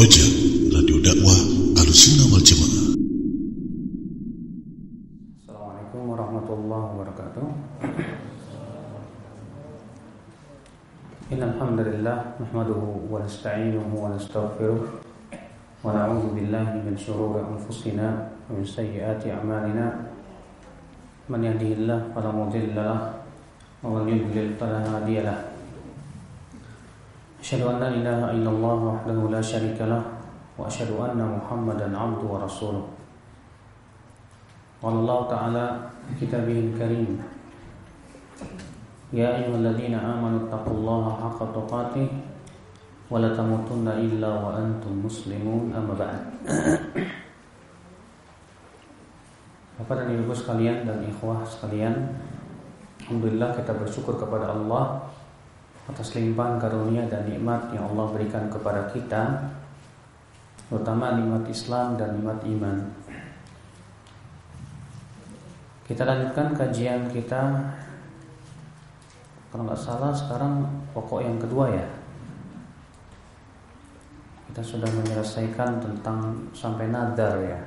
Roja, Radio Dakwah Alusuna Wal Jamaah. Assalamualaikum warahmatullahi wabarakatuh. Innal hamdalillah nahmaduhu wa nasta'inuhu wa nastaghfiruh wa na'udzu billahi min shururi anfusina wa min sayyiati a'malina. Man yahdihillahu fala mudilla lahu wa man yudlil fala hadiya lahu. Asyhadu an la ilaha illallah wahdahu la syarika lah wa asyhadu anna Muhammadan 'abduhu wa rasuluh. قال الله تعالى في كتابه الكريم يا أيها الذين آمنوا اتقوا الله حق تقاته ولا تموتن إلا وأنتم مسلمون أما بعد Bapak dan Ibu sekalian dan ikhwah sekalian Alhamdulillah kita bersyukur kepada Allah Atas limpahan karunia dan nikmat yang Allah berikan kepada kita Terutama nikmat Islam dan nikmat iman. Kita lanjutkan kajian kita. Kalau nggak salah sekarang pokok yang kedua ya. Kita sudah menyelesaikan tentang sampai nadar ya.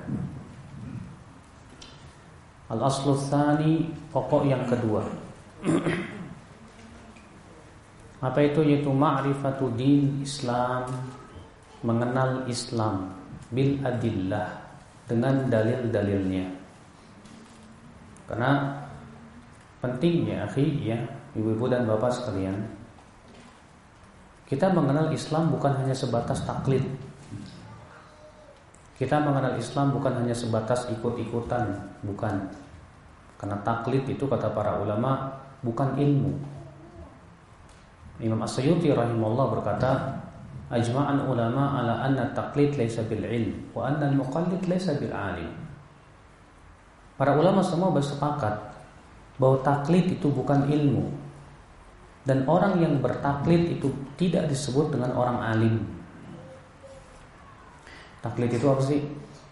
Al-aslu pokok yang kedua Apa itu yaitu ma'rifatu din Islam Mengenal Islam bil adillah dengan dalil-dalilnya karena pentingnya akhi ya, ibu-ibu dan bapak sekalian. Kita mengenal Islam bukan hanya sebatas taklid. Kita mengenal Islam bukan hanya sebatas ikut-ikutan, bukan. Karena taklid itu kata para ulama bukan ilmu. Imam As-Suyuti rahimahullah berkata, "Ajma'an ulama ala anna taklid laysa bil ilm wa anna al-muqallid laysa bil alim." Para ulama semua bersepakat bahwa taklid itu bukan ilmu dan orang yang bertaklid itu tidak disebut dengan orang alim. Taklid itu apa sih?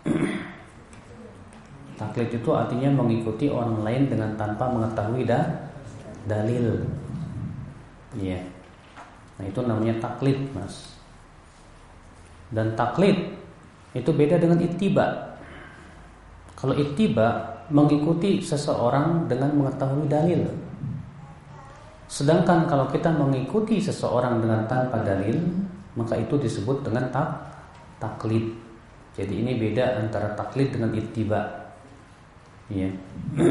taklid itu artinya mengikuti orang lain dengan tanpa mengetahui dah dalil. Iya. Yeah. Nah, itu namanya taklid, Mas. Dan taklid itu beda dengan ittiba. Kalau ittiba mengikuti seseorang dengan mengetahui dalil. Sedangkan kalau kita mengikuti seseorang dengan tanpa dalil, maka itu disebut dengan tak taklid. Jadi ini beda antara taklid dengan ittiba. Ya.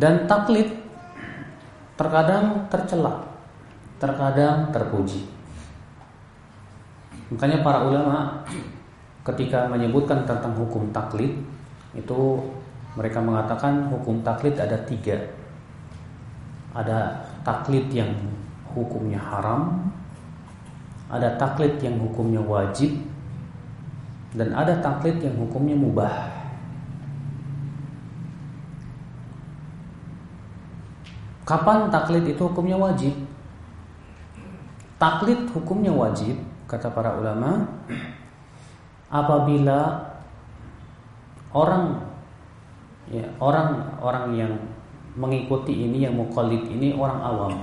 Dan taklid terkadang tercela, terkadang terpuji. Makanya para ulama ketika menyebutkan tentang hukum taklid itu mereka mengatakan hukum taklid ada tiga. Ada taklid yang hukumnya haram ada taklid yang hukumnya wajib dan ada taklid yang hukumnya mubah kapan taklid itu hukumnya wajib? Taklid hukumnya wajib kata para ulama apabila orang ya orang orang yang mengikuti ini yang mukallid ini orang awam.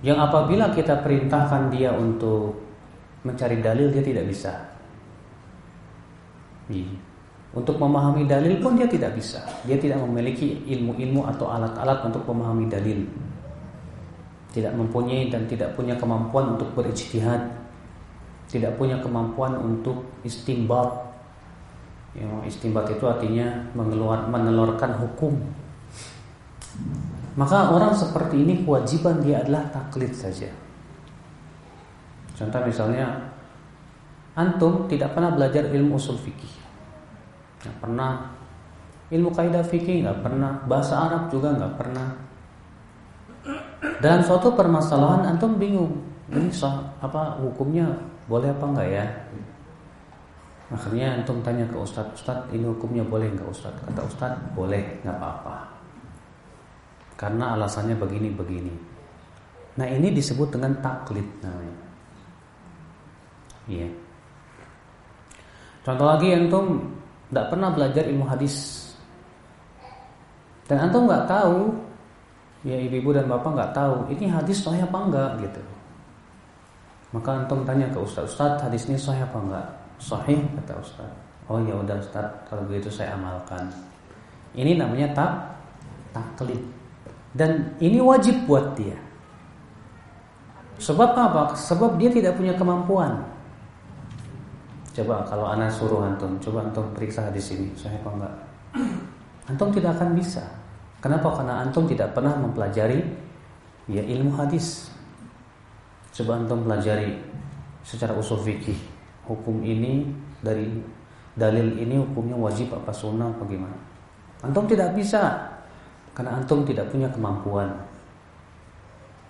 Yang apabila kita perintahkan dia untuk mencari dalil dia tidak bisa untuk memahami dalil pun dia tidak bisa dia tidak memiliki ilmu-ilmu atau alat-alat untuk memahami dalil tidak mempunyai dan tidak punya kemampuan untuk berijtihad tidak punya kemampuan untuk istimbat. Ya, istimbat itu artinya mengeluar, menelurkan hukum. Maka orang seperti ini kewajiban dia adalah taklid saja. Contoh misalnya antum tidak pernah belajar ilmu usul fikih. Nggak pernah ilmu kaidah fikih nggak pernah, bahasa Arab juga nggak pernah. Dalam suatu permasalahan antum bingung, ini apa hukumnya boleh apa enggak ya? Akhirnya antum tanya ke Ustad, Ustad ini hukumnya boleh enggak Ustad? Kata Ustad, boleh, nggak apa-apa. Karena alasannya begini-begini. Nah ini disebut dengan taklid namanya. Iya. Contoh lagi antum tidak pernah belajar ilmu hadis dan antum nggak tahu, ya ibu-ibu dan bapak nggak tahu ini hadis sahih apa enggak gitu. Maka antum tanya ke Ustaz, Ustaz hadis ini sahih apa enggak? Sahih kata Ustaz. Oh ya udah Ustaz, kalau begitu saya amalkan. Ini namanya tak taklid. Dan ini wajib buat dia. Sebab apa? Sebab dia tidak punya kemampuan. Coba kalau anak suruh antum, coba antum periksa hadis ini, sahih apa enggak? Antum tidak akan bisa. Kenapa? Karena antum tidak pernah mempelajari ya ilmu hadis. Coba antum pelajari secara usul fikih. Hukum ini dari dalil ini hukumnya wajib apa sunnah apa gimana? Antum tidak bisa karena antum tidak punya kemampuan.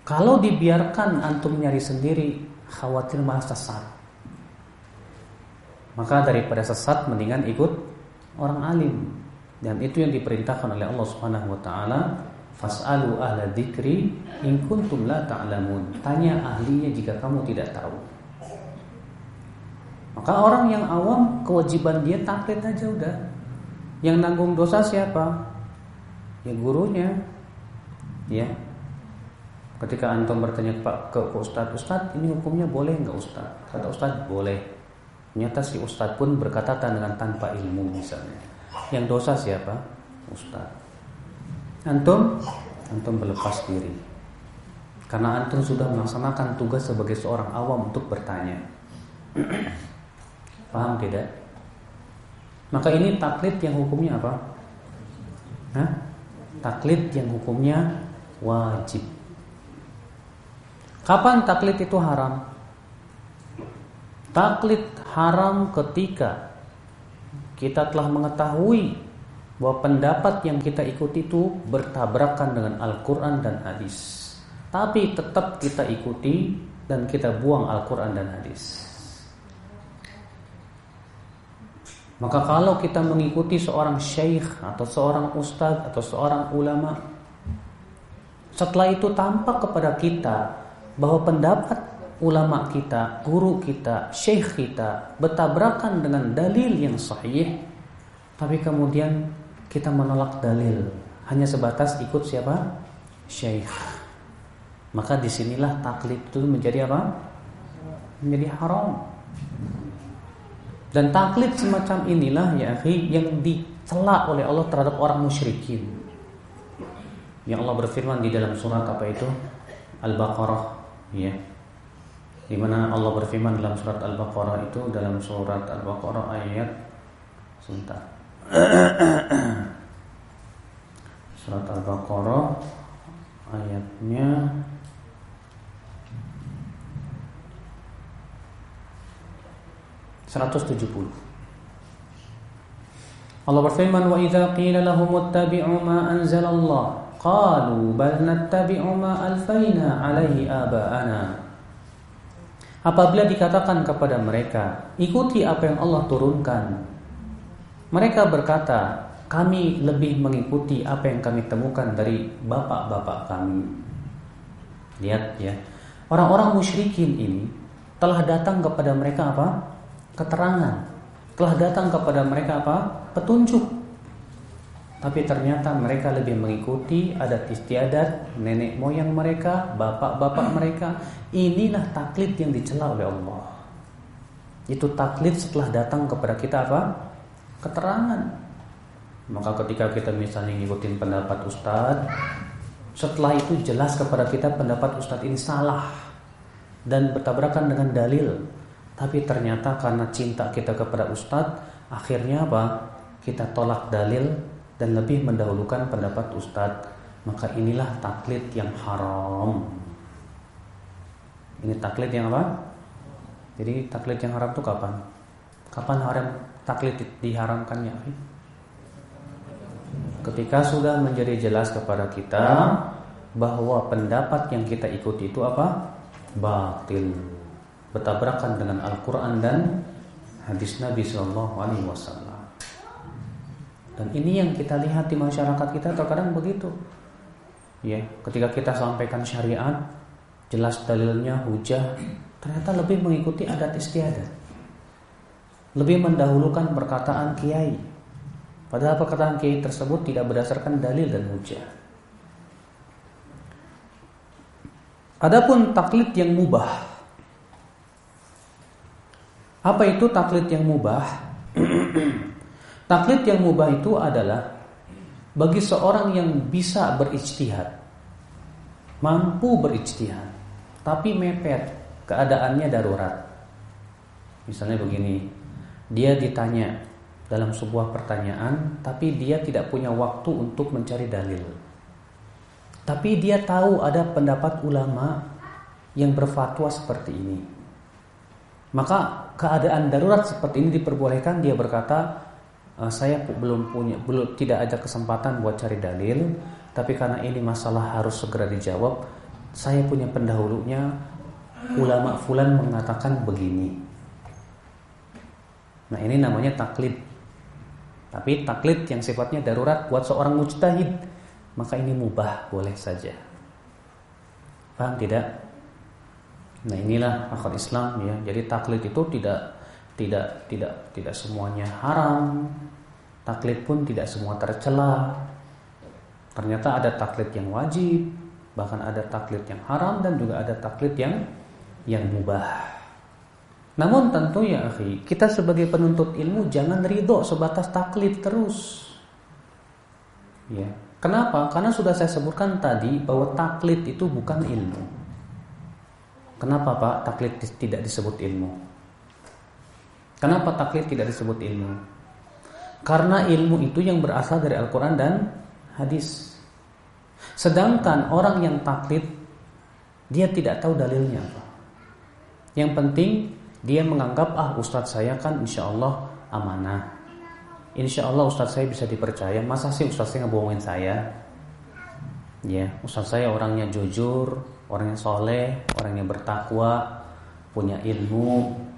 Kalau dibiarkan antum nyari sendiri, khawatir malah sesat. Maka daripada sesat mendingan ikut orang alim. Dan itu yang diperintahkan oleh Allah Subhanahu wa taala, fas'alu ahla dzikri in kuntum la ta'lamun. Tanya ahlinya jika kamu tidak tahu. Maka orang yang awam kewajiban dia taklid aja udah. Yang nanggung dosa siapa? Ya gurunya. Ya. Ketika antum bertanya Pak ke Ustaz, Ustaz ini hukumnya boleh nggak Ustaz? Kata Ustaz boleh. Nyata si Ustaz pun berkata dengan tanpa ilmu misalnya. Yang dosa siapa? Ustaz. Antum? Antum berlepas diri. Karena antum sudah melaksanakan tugas sebagai seorang awam untuk bertanya. Paham tidak? Maka ini taklid yang hukumnya apa? Hah? Taklid yang hukumnya wajib. Kapan taklid itu haram? Taklid haram ketika kita telah mengetahui bahwa pendapat yang kita ikuti itu bertabrakan dengan Al-Quran dan hadis. Tapi tetap kita ikuti dan kita buang Al-Quran dan hadis. Maka kalau kita mengikuti seorang syekh atau seorang ustadz atau seorang ulama, setelah itu tampak kepada kita bahwa pendapat ulama kita, guru kita, syekh kita bertabrakan dengan dalil yang sahih, tapi kemudian kita menolak dalil hanya sebatas ikut siapa? Syekh. Maka di sinilah taklid itu menjadi apa? Menjadi haram. Dan taklid semacam inilah ya akhi yang dicela oleh Allah terhadap orang musyrikin. Yang Allah berfirman di dalam surat apa itu? Al-Baqarah, ya di mana Allah berfirman dalam surat Al-Baqarah itu dalam surat Al-Baqarah ayat sebentar. surat Al-Baqarah ayatnya Seratus tujuh puluh. Allah berfirman wa idza qila lahum ittabi'u ma anzalallah qalu bal nattabi'u ma alfayna alaihi aba'ana Apabila dikatakan kepada mereka, ikuti apa yang Allah turunkan. Mereka berkata, kami lebih mengikuti apa yang kami temukan dari bapak-bapak kami. Lihat ya, orang-orang musyrikin ini telah datang kepada mereka apa? Keterangan. Telah datang kepada mereka apa? Petunjuk. Tapi ternyata mereka lebih mengikuti adat istiadat nenek moyang mereka, bapak-bapak mereka. Inilah taklid yang dicela oleh Allah. Itu taklid setelah datang kepada kita apa? Keterangan. Maka ketika kita misalnya ngikutin pendapat ustadz, setelah itu jelas kepada kita pendapat ustadz ini salah dan bertabrakan dengan dalil. Tapi ternyata karena cinta kita kepada ustadz, akhirnya apa? Kita tolak dalil dan lebih mendahulukan pendapat ustadz maka inilah taklid yang haram ini taklid yang apa? jadi taklid yang haram itu kapan? kapan haram taklid diharamkannya? ketika sudah menjadi jelas kepada kita bahwa pendapat yang kita ikuti itu apa? batil bertabrakan dengan Al-Quran dan hadis Nabi Shallallahu Alaihi Wasallam dan ini yang kita lihat di masyarakat kita terkadang begitu. Ya, ketika kita sampaikan syariat, jelas dalilnya hujah, ternyata lebih mengikuti adat istiadat. Lebih mendahulukan perkataan kiai. Padahal perkataan kiai tersebut tidak berdasarkan dalil dan hujah. Adapun taklid yang mubah, Apa itu taklid yang mubah? taklid yang mubah itu adalah bagi seorang yang bisa berijtihad, mampu berijtihad, tapi mepet, keadaannya darurat. Misalnya begini, dia ditanya dalam sebuah pertanyaan, tapi dia tidak punya waktu untuk mencari dalil. Tapi dia tahu ada pendapat ulama yang berfatwa seperti ini. Maka keadaan darurat seperti ini diperbolehkan dia berkata, e, saya belum punya belum tidak ada kesempatan buat cari dalil, tapi karena ini masalah harus segera dijawab, saya punya pendahulunya ulama fulan mengatakan begini. Nah, ini namanya taklid. Tapi taklid yang sifatnya darurat buat seorang mujtahid, maka ini mubah boleh saja. Paham tidak? Nah inilah akal Islam ya. Jadi taklid itu tidak tidak tidak tidak semuanya haram. Taklid pun tidak semua tercela. Ternyata ada taklid yang wajib, bahkan ada taklid yang haram dan juga ada taklid yang yang mubah. Namun tentu ya akhi, kita sebagai penuntut ilmu jangan ridho sebatas taklid terus. Ya. Kenapa? Karena sudah saya sebutkan tadi bahwa taklid itu bukan ilmu. Kenapa Pak taklid tidak disebut ilmu? Kenapa taklid tidak disebut ilmu? Karena ilmu itu yang berasal dari Al-Quran dan hadis. Sedangkan orang yang taklid dia tidak tahu dalilnya apa. Yang penting dia menganggap ah ustadz saya kan insya Allah amanah. Insya Allah ustadz saya bisa dipercaya. Masa sih ustadz saya ngebohongin saya? Ya, ustadz saya orangnya jujur, orang yang soleh, orang yang bertakwa, punya ilmu.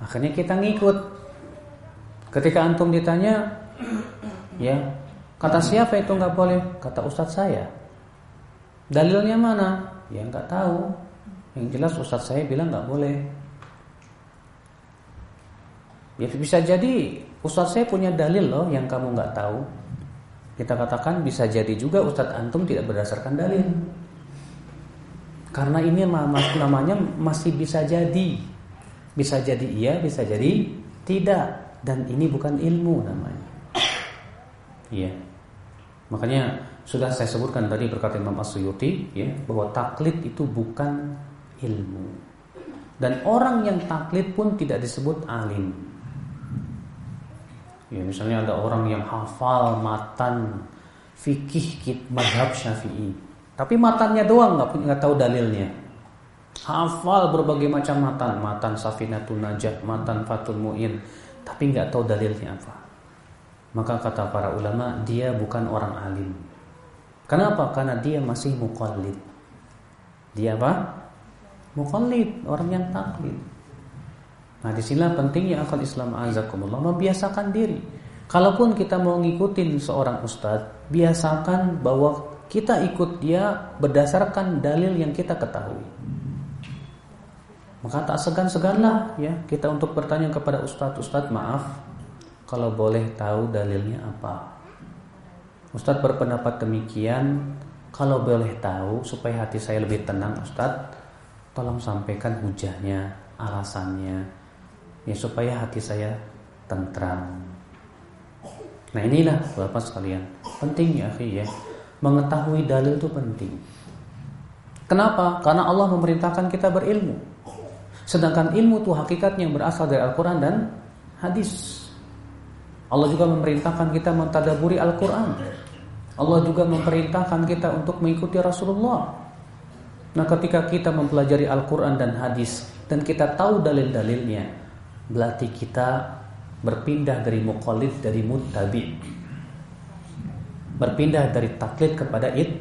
Akhirnya kita ngikut. Ketika antum ditanya, ya kata siapa itu nggak boleh? Kata ustadz saya. Dalilnya mana? Ya nggak tahu. Yang jelas ustadz saya bilang nggak boleh. Ya bisa jadi ustadz saya punya dalil loh yang kamu nggak tahu. Kita katakan bisa jadi juga ustadz antum tidak berdasarkan dalil. Karena ini namanya masih bisa jadi. Bisa jadi iya, bisa jadi tidak. Dan ini bukan ilmu namanya. Iya. Makanya sudah saya sebutkan tadi berkata Imam Asyuyuti ya, bahwa taklid itu bukan ilmu. Dan orang yang taklid pun tidak disebut alim. Ya, misalnya ada orang yang hafal matan fikih madhab syafi'i tapi matanya doang nggak tahu dalilnya. Hafal berbagai macam matan, matan Safinatun Najah, matan Fatul Muin, tapi nggak tahu dalilnya apa. Maka kata para ulama, dia bukan orang alim. Kenapa? Karena dia masih mukallid. Dia apa? Mukallid, orang yang taklid. Nah, di sinilah pentingnya akal Islam azakumullah membiasakan diri. Kalaupun kita mau ngikutin seorang ustadz, biasakan bahwa kita ikut dia berdasarkan dalil yang kita ketahui. Maka tak segan-seganlah ya kita untuk bertanya kepada ustadz, ustadz maaf kalau boleh tahu dalilnya apa. Ustadz berpendapat demikian, kalau boleh tahu supaya hati saya lebih tenang Ustadz, tolong sampaikan hujahnya, alasannya, ya supaya hati saya tentram. Nah inilah bapak sekalian, penting ya, ya Mengetahui dalil itu penting. Kenapa? Karena Allah memerintahkan kita berilmu. Sedangkan ilmu itu hakikatnya berasal dari Al-Quran dan hadis. Allah juga memerintahkan kita mentadaburi Al-Quran. Allah juga memerintahkan kita untuk mengikuti Rasulullah. Nah ketika kita mempelajari Al-Quran dan hadis dan kita tahu dalil-dalilnya, berarti kita berpindah dari muqallid dari muttabi berpindah dari taklid kepada it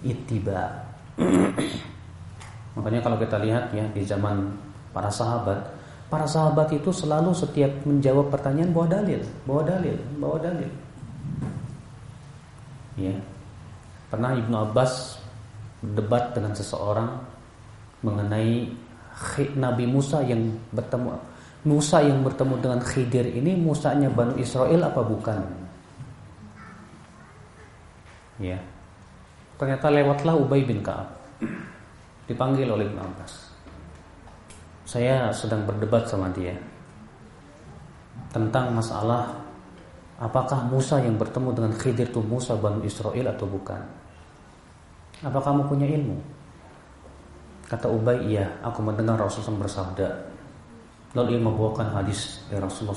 ittiba. Makanya kalau kita lihat ya di zaman para sahabat, para sahabat itu selalu setiap menjawab pertanyaan bawa dalil, bawa dalil, bawa dalil. Ya. Pernah Ibnu Abbas debat dengan seseorang mengenai Nabi Musa yang bertemu Musa yang bertemu dengan Khidir ini Musanya Banu Israel apa bukan? Ya. Ternyata lewatlah Ubay bin Ka'ab. Dipanggil oleh Ibn Abbas. Saya sedang berdebat sama dia. tentang masalah apakah Musa yang bertemu dengan Khidir itu Musa Bani Israel atau bukan. Apa kamu punya ilmu? Kata Ubay, iya, aku mendengar Rasulullah bersabda. Lalu ia membawakan hadis dari Rasulullah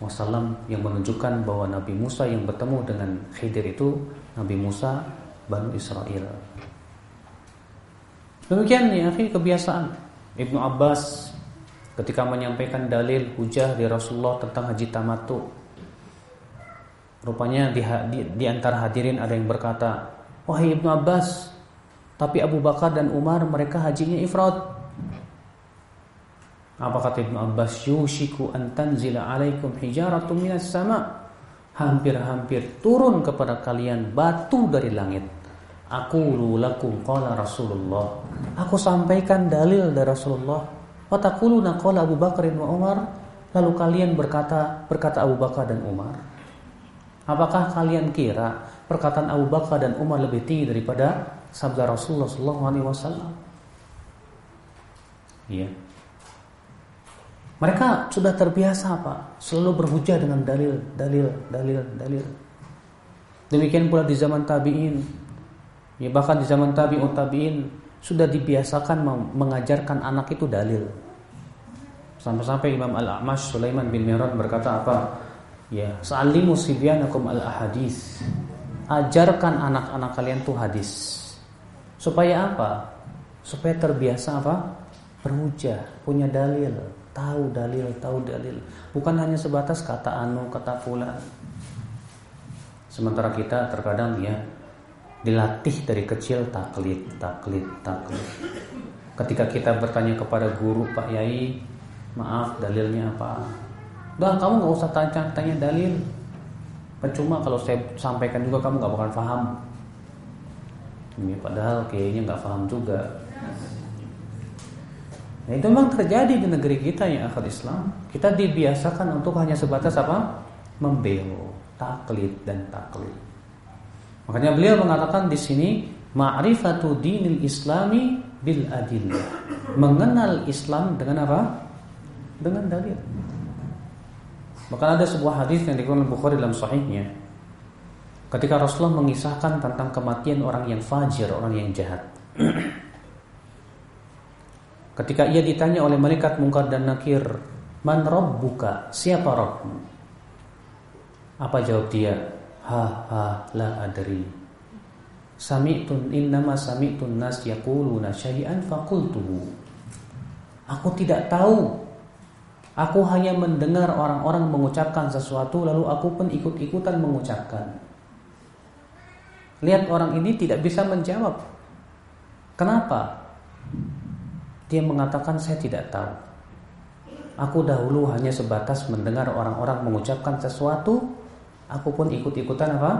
SAW yang menunjukkan bahwa Nabi Musa yang bertemu dengan Khidir itu Nabi Musa Bani Israel. Demikian ya, kebiasaan Ibnu Abbas ketika menyampaikan dalil hujah di Rasulullah tentang haji tamatu. Rupanya di, di, di antara hadirin ada yang berkata, Wahai Ibnu Abbas, tapi Abu Bakar dan Umar mereka hajinya ifrat. Apa kata Ibnu Abbas? Yushiku an tanzila alaikum hijaratun minas sama. Hampir-hampir turun kepada kalian batu dari langit. Aku lakum qala Rasulullah. Aku sampaikan dalil dari Rasulullah. Wa taquluna qala Abu Bakar dan Umar. Lalu kalian berkata berkata Abu Bakar dan Umar. Apakah kalian kira perkataan Abu Bakar dan Umar lebih tinggi daripada sabda Rasulullah Sallallahu Alaihi Wasallam? Iya. Mereka sudah terbiasa apa? Selalu berhujah dengan dalil, dalil, dalil, dalil. Demikian pula di zaman tabiin. Ya, bahkan di zaman tabi'ut tabiin sudah dibiasakan mengajarkan anak itu dalil. Sampai-sampai Imam Al-A'mash Sulaiman bin Miran berkata apa? Ya, sa'alimu sibyanakum al-ahadis. Ajarkan anak-anak kalian tuh hadis. Supaya apa? Supaya terbiasa apa? Berhujah, punya dalil, tahu dalil, tahu dalil. Bukan hanya sebatas kata anu, kata fulan. Sementara kita terkadang ya dilatih dari kecil taklid, taklid, taklid. Ketika kita bertanya kepada guru, Pak Yai, maaf dalilnya apa? Udah kamu nggak usah tanya, tanya dalil. Percuma kalau saya sampaikan juga kamu nggak bakal paham. Ini padahal kayaknya nggak paham juga. Nah, itu memang terjadi di negeri kita ya akal Islam. Kita dibiasakan untuk hanya sebatas apa? Membelo, taklid dan taklid. Makanya beliau mengatakan di sini ma'rifatu dinil islami bil adillah. Mengenal Islam dengan apa? Dengan dalil. Bahkan ada sebuah hadis yang dikeluarkan Bukhari dalam sahihnya. Ketika Rasulullah mengisahkan tentang kematian orang yang fajir, orang yang jahat. Ketika ia ditanya oleh malaikat mungkar dan nakir, "Man rabbuka?" Siapa Rabbmu? Apa jawab dia? Ha ha la adri. Sami'tun innama sami'tun nas yaquluna syai'an faqultuhu. Aku tidak tahu Aku hanya mendengar orang-orang mengucapkan sesuatu lalu aku pun ikut-ikutan mengucapkan. Lihat orang ini tidak bisa menjawab. Kenapa? Dia mengatakan saya tidak tahu. Aku dahulu hanya sebatas mendengar orang-orang mengucapkan sesuatu, aku pun ikut-ikutan apa?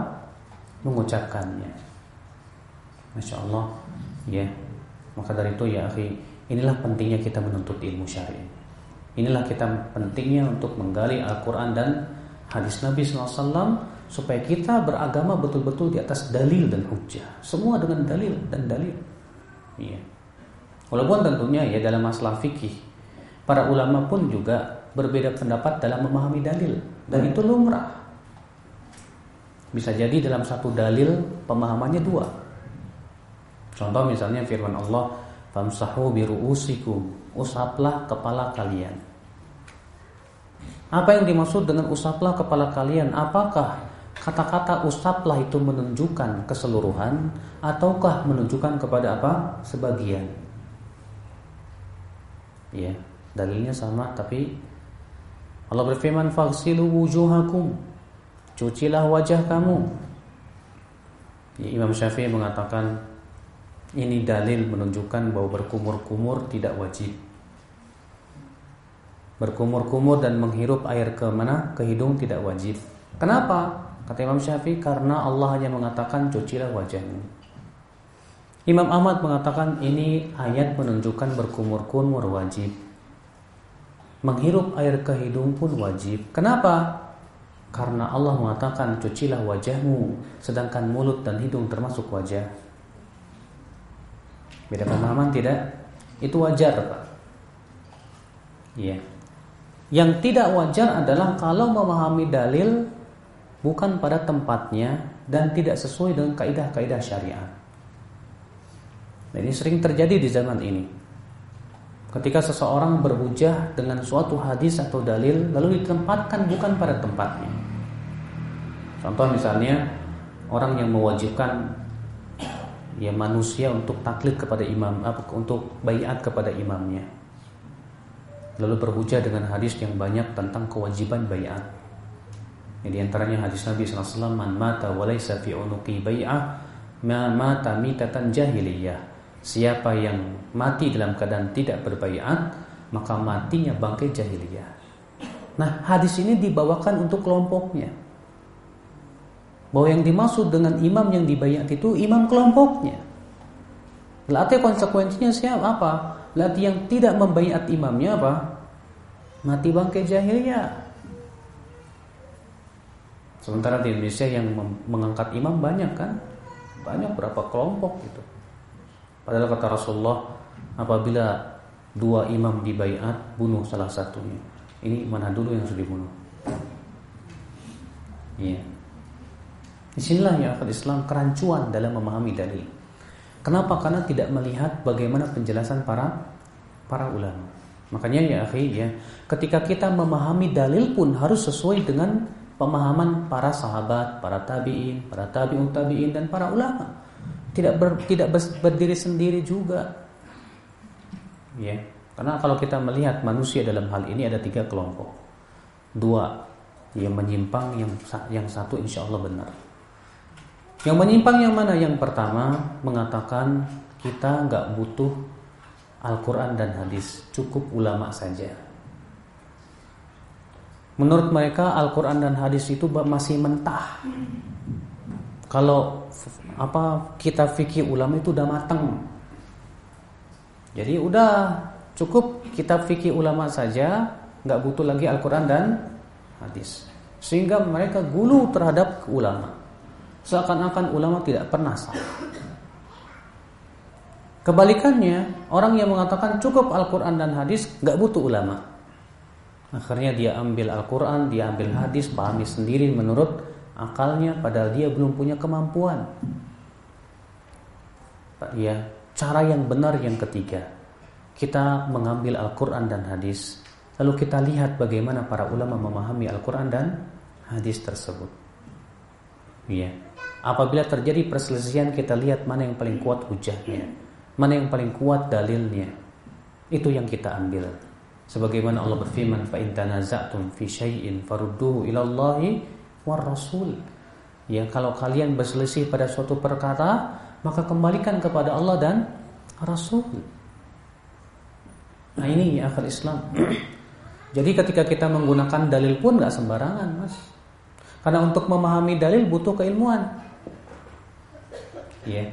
Mengucapkannya. Masya Allah, ya. Maka dari itu ya, akhi, inilah pentingnya kita menuntut ilmu syariah. Inilah kita pentingnya untuk menggali Al-Quran dan hadis Nabi SAW supaya kita beragama betul-betul di atas dalil dan hujah. Semua dengan dalil dan dalil. Iya. Walaupun tentunya ya dalam masalah fikih, para ulama pun juga berbeda pendapat dalam memahami dalil dan itu lumrah. Bisa jadi dalam satu dalil pemahamannya dua. Contoh misalnya firman Allah, "Famsahu biru'usikum." usaplah kepala kalian. Apa yang dimaksud dengan usaplah kepala kalian? Apakah kata-kata usaplah itu menunjukkan keseluruhan ataukah menunjukkan kepada apa? Sebagian. Ya, dalilnya sama tapi Allah berfirman faghsilu wujuhakum. Cucilah wajah kamu. Ya, Imam Syafi'i mengatakan ini dalil menunjukkan bahwa berkumur-kumur tidak wajib berkumur-kumur dan menghirup air ke mana? Ke hidung tidak wajib. Kenapa? Kata Imam Syafi'i karena Allah hanya mengatakan cucilah wajahmu. Imam Ahmad mengatakan ini ayat menunjukkan berkumur-kumur wajib. Menghirup air ke hidung pun wajib. Kenapa? Karena Allah mengatakan cucilah wajahmu, sedangkan mulut dan hidung termasuk wajah. Beda pemahaman tidak? Itu wajar, Pak. Iya. Yang tidak wajar adalah kalau memahami dalil bukan pada tempatnya dan tidak sesuai dengan kaidah-kaidah syariat. Nah, ini sering terjadi di zaman ini. Ketika seseorang berhujah dengan suatu hadis atau dalil lalu ditempatkan bukan pada tempatnya. Contoh misalnya orang yang mewajibkan ya manusia untuk taklid kepada imam apa untuk bayat kepada imamnya. Lalu berhujah dengan hadis yang banyak tentang kewajiban bayat. Di antaranya hadis Nabi SAW man mata walaysa fi unuqi bay'ah ma mata mitatan jahiliyah. Siapa yang mati dalam keadaan tidak berbayat maka matinya bangkai jahiliyah. Nah hadis ini dibawakan untuk kelompoknya bahwa yang dimaksud dengan imam yang dibayat itu imam kelompoknya. Berarti konsekuensinya siapa apa? Berarti yang tidak membayat imamnya apa? Mati bangkai jahiliyah. Sementara di Indonesia yang mengangkat imam banyak kan? Banyak berapa kelompok gitu. Padahal kata Rasulullah, apabila dua imam dibayat, bunuh salah satunya. Ini mana dulu yang sudah dibunuh? Iya. Yeah. Di sinilah ya akal Islam kerancuan dalam memahami dalil. Kenapa? Karena tidak melihat bagaimana penjelasan para para ulama. Makanya ya akhi ya, ketika kita memahami dalil pun harus sesuai dengan pemahaman para sahabat, para tabi'in, para tabi'un tabi'in dan para ulama. Tidak ber, tidak berdiri sendiri juga. Ya. Karena kalau kita melihat manusia dalam hal ini ada tiga kelompok. Dua yang menyimpang, yang yang satu insya Allah benar. Yang menyimpang yang mana? Yang pertama mengatakan kita nggak butuh Al-Quran dan hadis, cukup ulama saja. Menurut mereka Al-Quran dan hadis itu masih mentah. Kalau apa kita fikih ulama itu udah matang. Jadi udah cukup kita fikih ulama saja, nggak butuh lagi Al-Quran dan hadis. Sehingga mereka gulu terhadap ulama. Seakan-akan ulama tidak pernah salah. Kebalikannya, orang yang mengatakan cukup Al-Quran dan hadis, nggak butuh ulama. Akhirnya dia ambil Al-Quran, dia ambil hadis, pahami sendiri menurut akalnya, padahal dia belum punya kemampuan. Ya, cara yang benar yang ketiga, kita mengambil Al-Quran dan hadis, lalu kita lihat bagaimana para ulama memahami Al-Quran dan hadis tersebut. Ya, Apabila terjadi perselisihan kita lihat mana yang paling kuat hujahnya, mana yang paling kuat dalilnya. Itu yang kita ambil. Sebagaimana Allah berfirman, "Fa in tanaza'tum fi syai'in farudduhu ila Allahi war Rasul." Ya, kalau kalian berselisih pada suatu perkara, maka kembalikan kepada Allah dan Rasul. Nah ini akal Islam. Jadi ketika kita menggunakan dalil pun nggak sembarangan, mas. Karena untuk memahami dalil butuh keilmuan. Ya.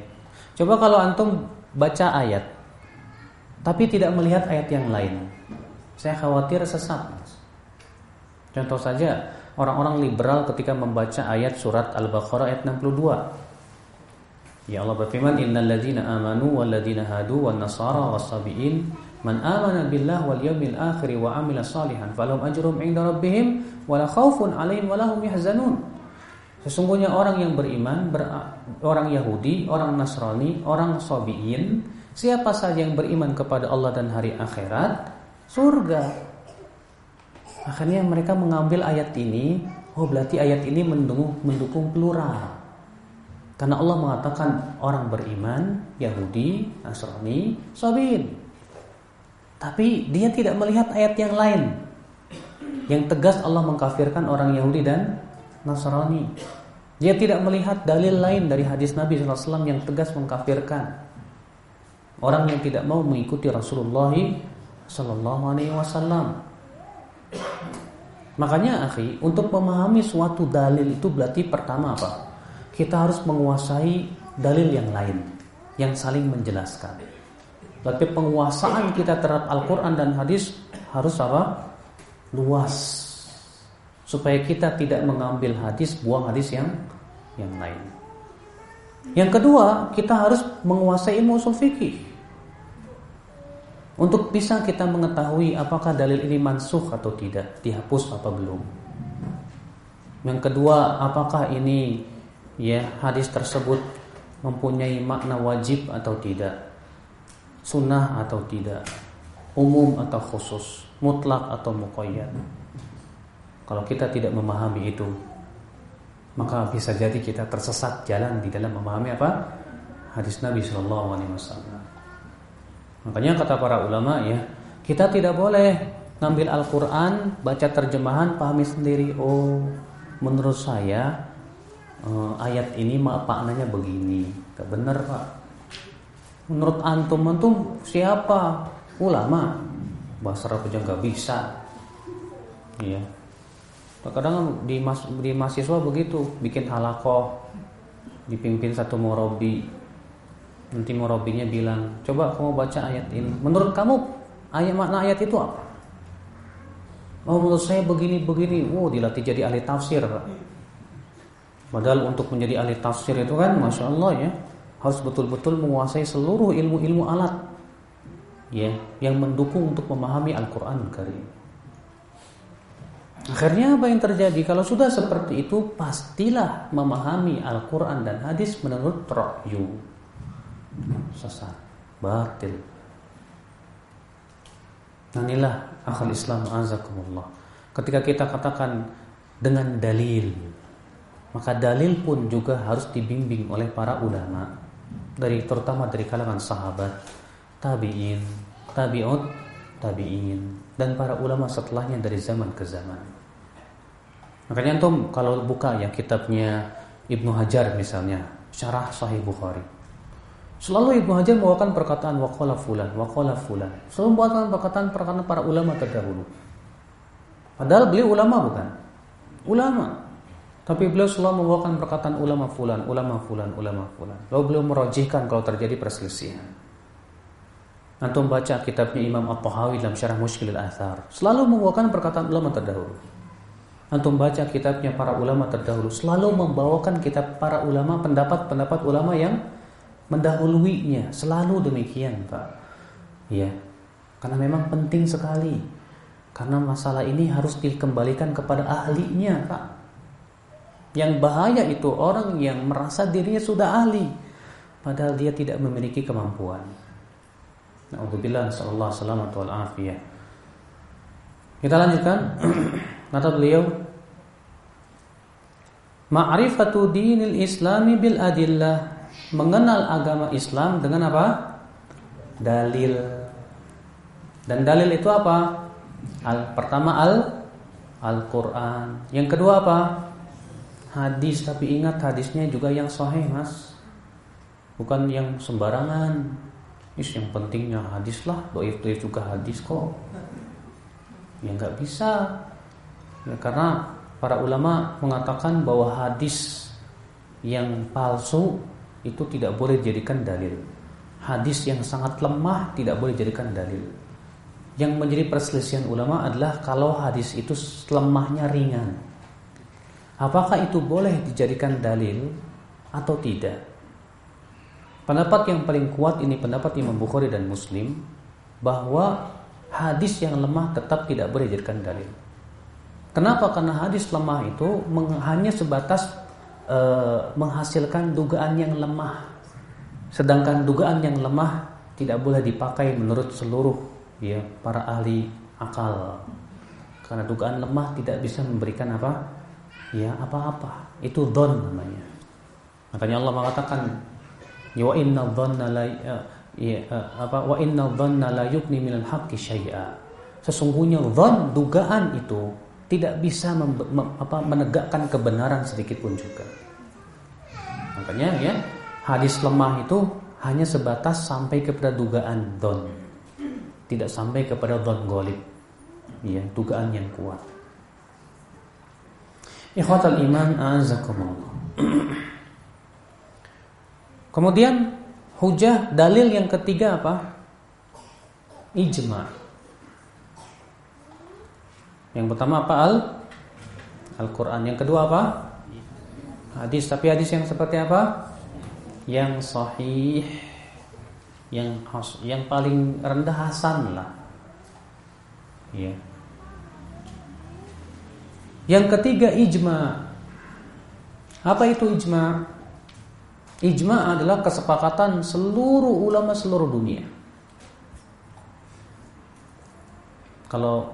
Coba kalau antum baca ayat tapi tidak melihat ayat yang lain. Saya khawatir sesat. Contoh saja orang-orang liberal ketika membaca ayat surat Al-Baqarah ayat 62. Ya Allah berfirman innal ladzina amanu wal ladzina hadu wan nasara was-sabiin man amana billah wal yawmil akhir wa amila salihan falahum ajrum 'inda rabbihim wala khaufun 'alaihim wala yahzanun. Sesungguhnya orang yang beriman, ber, orang Yahudi, orang Nasrani, orang Sobiin, siapa saja yang beriman kepada Allah dan hari akhirat, surga. Akhirnya mereka mengambil ayat ini, oh berarti ayat ini mendukung, mendukung plural. Karena Allah mengatakan orang beriman, Yahudi, Nasrani, Sobiin. Tapi dia tidak melihat ayat yang lain. Yang tegas Allah mengkafirkan orang Yahudi dan Nasrani. Dia tidak melihat dalil lain dari hadis Nabi SAW yang tegas mengkafirkan orang yang tidak mau mengikuti Rasulullah Sallallahu Alaihi Wasallam. Makanya, akhi, untuk memahami suatu dalil itu berarti pertama apa? Kita harus menguasai dalil yang lain yang saling menjelaskan. Berarti penguasaan kita terhadap Al-Quran dan hadis harus apa? Luas supaya kita tidak mengambil hadis buang hadis yang yang lain. Yang kedua, kita harus menguasai ilmu usul fikih. untuk bisa kita mengetahui apakah dalil ini mansuh atau tidak, dihapus apa belum. Yang kedua, apakah ini ya hadis tersebut mempunyai makna wajib atau tidak, sunnah atau tidak, umum atau khusus, mutlak atau muqayyad. Kalau kita tidak memahami itu, maka bisa jadi kita tersesat jalan di dalam memahami apa hadis Nabi Shallallahu Alaihi Wasallam. Makanya kata para ulama ya, kita tidak boleh ngambil Al-Quran, baca terjemahan, pahami sendiri. Oh, menurut saya eh, ayat ini maknanya begini. Benar pak. Menurut antum antum siapa? Ulama. Bahasa Arab aja nggak bisa. Iya. Kadang di, mas, di mahasiswa begitu, bikin halakoh, dipimpin satu murabi, Nanti murabinya bilang, coba kamu baca ayat ini. Menurut kamu ayat makna ayat itu apa? Oh menurut saya begini begini. Oh dilatih jadi ahli tafsir. Padahal untuk menjadi ahli tafsir itu kan, masya Allah ya, harus betul-betul menguasai seluruh ilmu-ilmu alat, ya, yang mendukung untuk memahami Al-Quran Karim. Akhirnya apa yang terjadi? Kalau sudah seperti itu, pastilah memahami Al-Quran dan hadis menurut ra'yu sesat, batil. Nah inilah akal Islam azakumullah. Ketika kita katakan dengan dalil, maka dalil pun juga harus dibimbing oleh para ulama dari terutama dari kalangan sahabat, tabi'in, tabi'ut, tabi'in dan para ulama setelahnya dari zaman ke zaman. Makanya antum kalau buka yang kitabnya Ibnu Hajar misalnya, Syarah Sahih Bukhari. Selalu Ibnu Hajar membawakan perkataan waqala fulan, waqala fulan. Selalu membawakan perkataan-perkataan para ulama terdahulu. Padahal beliau ulama bukan? Ulama. Tapi beliau selalu membawakan perkataan ulama fulan, ulama fulan, ulama fulan. Lalu beliau merojihkan kalau terjadi perselisihan. Antum baca kitabnya Imam At-Tahawi dalam Syarah Mushkil Al-Athar. Selalu membawakan perkataan ulama terdahulu. Antum baca kitabnya para ulama terdahulu. Selalu membawakan kitab para ulama, pendapat-pendapat ulama yang mendahuluinya selalu demikian Pak ya karena memang penting sekali karena masalah ini harus dikembalikan kepada ahlinya Pak yang bahaya itu orang yang merasa dirinya sudah ahli padahal dia tidak memiliki kemampuan Alhamdulillah sallallahu selamat wal afiyah kita lanjutkan kata beliau Ma'rifatu dinil islami bil adillah mengenal agama Islam dengan apa? Dalil. Dan dalil itu apa? Al pertama al Al-Qur'an. Yang kedua apa? Hadis, tapi ingat hadisnya juga yang sahih, Mas. Bukan yang sembarangan. Is yang pentingnya hadis lah, doif doif juga hadis kok. Ya nggak bisa. Ya, karena para ulama mengatakan bahwa hadis yang palsu itu tidak boleh dijadikan dalil. Hadis yang sangat lemah tidak boleh dijadikan dalil. Yang menjadi perselisihan ulama adalah kalau hadis itu lemahnya ringan. Apakah itu boleh dijadikan dalil atau tidak? Pendapat yang paling kuat ini pendapat Imam Bukhari dan Muslim bahwa hadis yang lemah tetap tidak boleh dijadikan dalil. Kenapa? Karena hadis lemah itu hanya sebatas e, menghasilkan dugaan yang lemah. Sedangkan dugaan yang lemah tidak boleh dipakai menurut seluruh ya para ahli akal. Karena dugaan lemah tidak bisa memberikan apa? Ya, apa-apa. Itu don namanya. Makanya Allah mengatakan wa inna dhanna la ya, ya, apa wa inna dhanna la yukni minal haqqi syai'a. Sesungguhnya dhon dugaan itu tidak bisa mem, mem, apa, menegakkan kebenaran sedikit pun juga. Makanya ya hadis lemah itu hanya sebatas sampai kepada dugaan don, tidak sampai kepada don golib, ya dugaan yang kuat. Ikhwatal iman azakumullah. Kemudian hujah dalil yang ketiga apa? Ijma. Yang pertama apa? Al Al-Quran Yang kedua apa? Hadis Tapi hadis yang seperti apa? Yang sahih yang yang paling rendah hasan lah. Ya. Yang ketiga ijma. Apa itu ijma? Ijma adalah kesepakatan seluruh ulama seluruh dunia. Kalau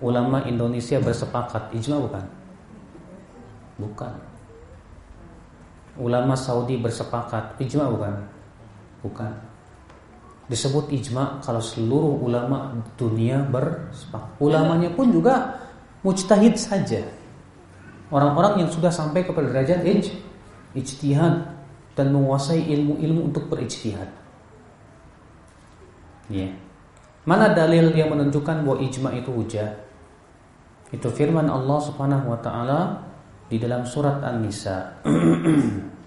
ulama Indonesia bersepakat, ijma bukan? Bukan. Ulama Saudi bersepakat, ijma bukan? Bukan. Disebut ijma kalau seluruh ulama dunia bersepakat. Ulamanya pun juga mujtahid saja. Orang-orang yang sudah sampai kepada derajat ij, ijtihad dan menguasai ilmu-ilmu untuk berijtihad. Ya. Mana dalil yang menunjukkan bahwa ijma itu hujah? Itu firman Allah Subhanahu wa taala di dalam surat An-Nisa.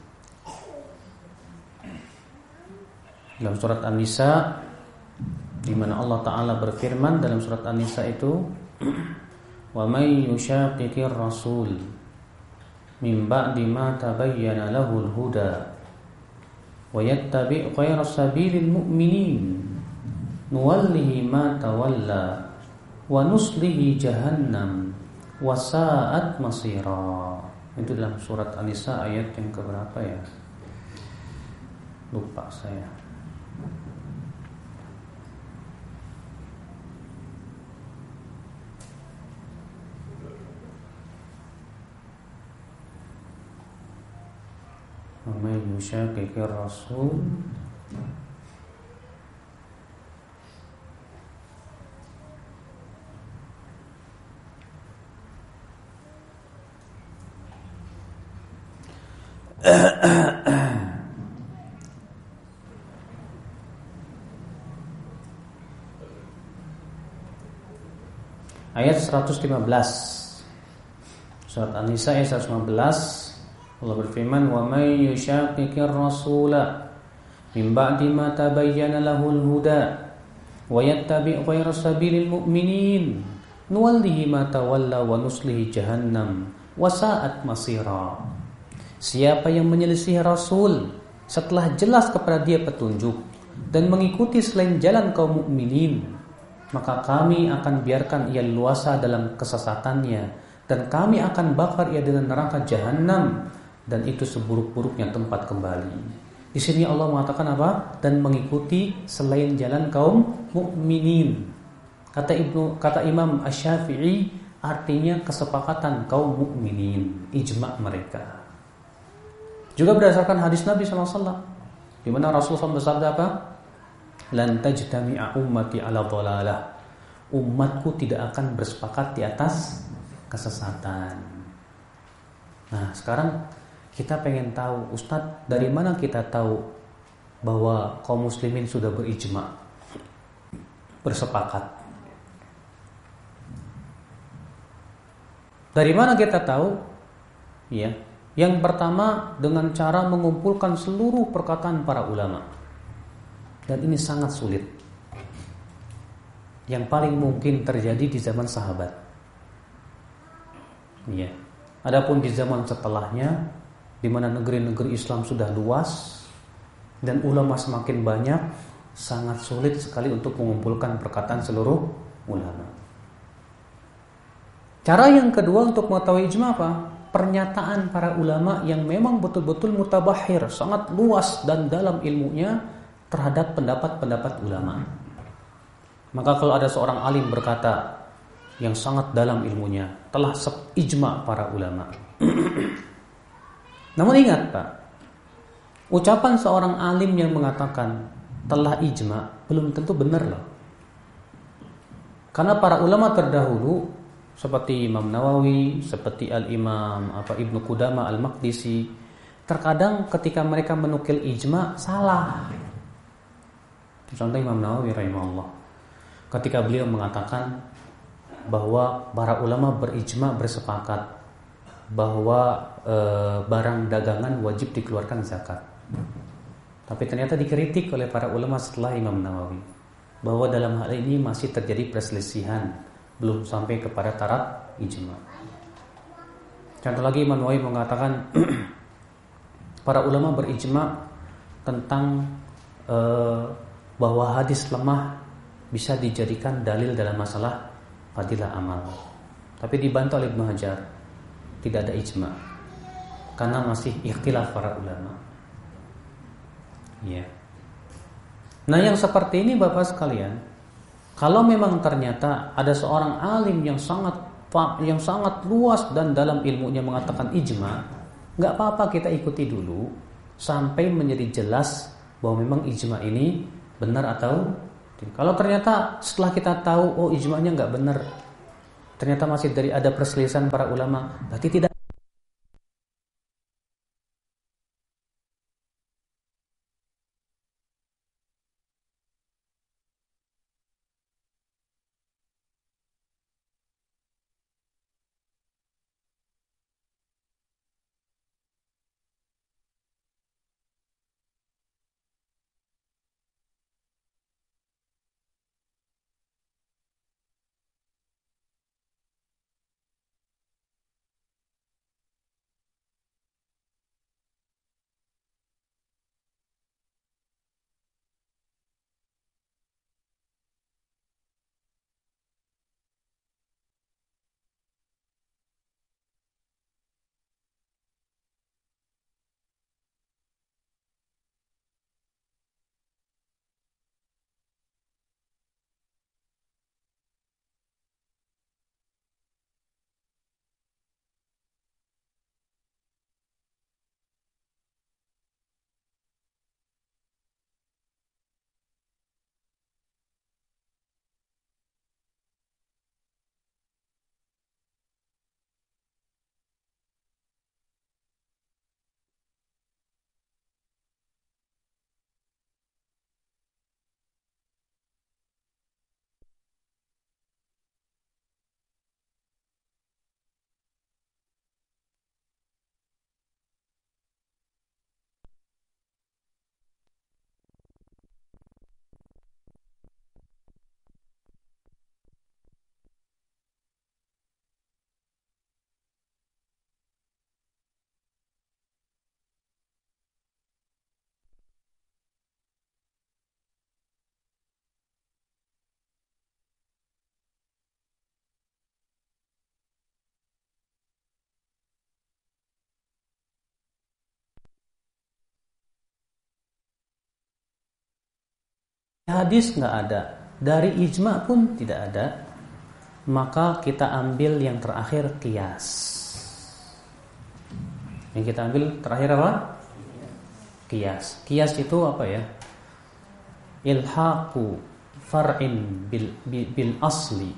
dalam surat An-Nisa di mana Allah taala berfirman dalam surat An-Nisa itu min ba'di ma tabayyana lahul huda wa yattabi' ghayra sabilil mu'minin nuwallihi ma tawalla wa nuslihi jahannam wa sa'at masira. Itu dalam surat An-Nisa ayat yang keberapa ya? Lupa saya ومن يشاقق الرسول Ayat 115 Surat An-Nisa ayat 115 Allah berfirman, "Wa may yushaqiqir rasula min ba'di ma tabayyana lahul huda wa yattabi' ghayra sabilil mu'minin nuwallihi ma tawalla wa nuslihi jahannam wa sa'at masira." Siapa yang menyelisih Rasul setelah jelas kepada dia petunjuk dan mengikuti selain jalan kaum mukminin, maka kami akan biarkan ia luasa dalam kesesatannya dan kami akan bakar ia dengan neraka jahanam dan itu seburuk-buruknya tempat kembali. Di sini Allah mengatakan apa? Dan mengikuti selain jalan kaum mukminin. Kata Ibnu kata Imam Asy-Syafi'i artinya kesepakatan kaum mukminin, ijma mereka. Juga berdasarkan hadis Nabi SAW di mana Rasulullah SAW bersabda apa? Lan tajtami'a ummati ala dhalalah. Umatku tidak akan bersepakat di atas kesesatan. Nah, sekarang kita pengen tahu, Ustadz, dari mana kita tahu bahwa kaum muslimin sudah berijma, bersepakat? Dari mana kita tahu? Ya, yang pertama dengan cara mengumpulkan seluruh perkataan para ulama. Dan ini sangat sulit. Yang paling mungkin terjadi di zaman sahabat. Ya. Adapun di zaman setelahnya di mana negeri-negeri Islam sudah luas dan ulama semakin banyak, sangat sulit sekali untuk mengumpulkan perkataan seluruh ulama. Cara yang kedua untuk mengetahui ijma apa? Pernyataan para ulama yang memang betul-betul mutabahir, sangat luas dan dalam ilmunya terhadap pendapat-pendapat ulama. Maka kalau ada seorang alim berkata yang sangat dalam ilmunya, telah ijma para ulama. Namun ingat Pak, ucapan seorang alim yang mengatakan telah ijma belum tentu benar loh. Karena para ulama terdahulu seperti Imam Nawawi, seperti Al-Imam apa Ibnu Qudama Al-Maqdisi, terkadang ketika mereka menukil ijma salah. Contoh Imam Nawawi rahimahullah. Ketika beliau mengatakan bahwa para ulama berijma bersepakat bahwa e, barang dagangan wajib dikeluarkan zakat. Tapi ternyata dikritik oleh para ulama setelah Imam Nawawi bahwa dalam hal ini masih terjadi perselisihan belum sampai kepada taraf ijma. Contoh lagi Imam Nawawi mengatakan para ulama berijma tentang e, bahwa hadis lemah bisa dijadikan dalil dalam masalah fadilah amal. Tapi dibantah oleh Ibnu Hajar tidak ada ijma karena masih ikhtilaf para ulama. Ya. Nah, yang seperti ini Bapak sekalian, kalau memang ternyata ada seorang alim yang sangat yang sangat luas dan dalam ilmunya mengatakan ijma, nggak apa-apa kita ikuti dulu sampai menjadi jelas bahwa memang ijma ini benar atau kalau ternyata setelah kita tahu oh ijma'nya nggak benar, ternyata masih dari ada perselisihan para ulama, berarti tidak hadis nggak ada, dari ijma pun tidak ada, maka kita ambil yang terakhir kias. Yang kita ambil terakhir apa? Kias. Kias itu apa ya? Ilhaqu far'in bil, bil, bil asli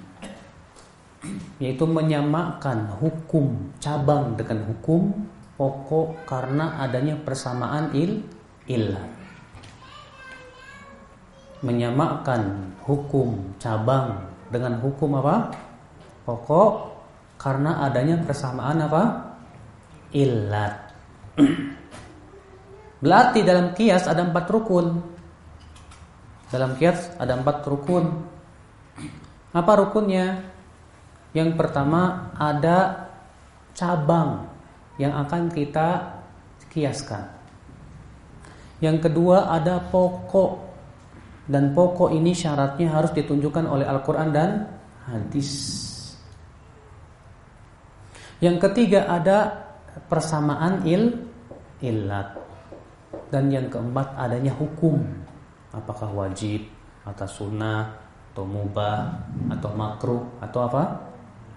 yaitu menyamakan hukum cabang dengan hukum pokok karena adanya persamaan il ilah menyamakan hukum cabang dengan hukum apa? Pokok karena adanya persamaan apa? Ilat. Berarti dalam kias ada empat rukun. Dalam kias ada empat rukun. Apa rukunnya? Yang pertama ada cabang yang akan kita kiaskan. Yang kedua ada pokok dan pokok ini syaratnya harus ditunjukkan oleh Al-Quran dan hadis. Yang ketiga ada persamaan il ilat. Dan yang keempat adanya hukum. Apakah wajib atau sunnah atau mubah atau makruh atau apa?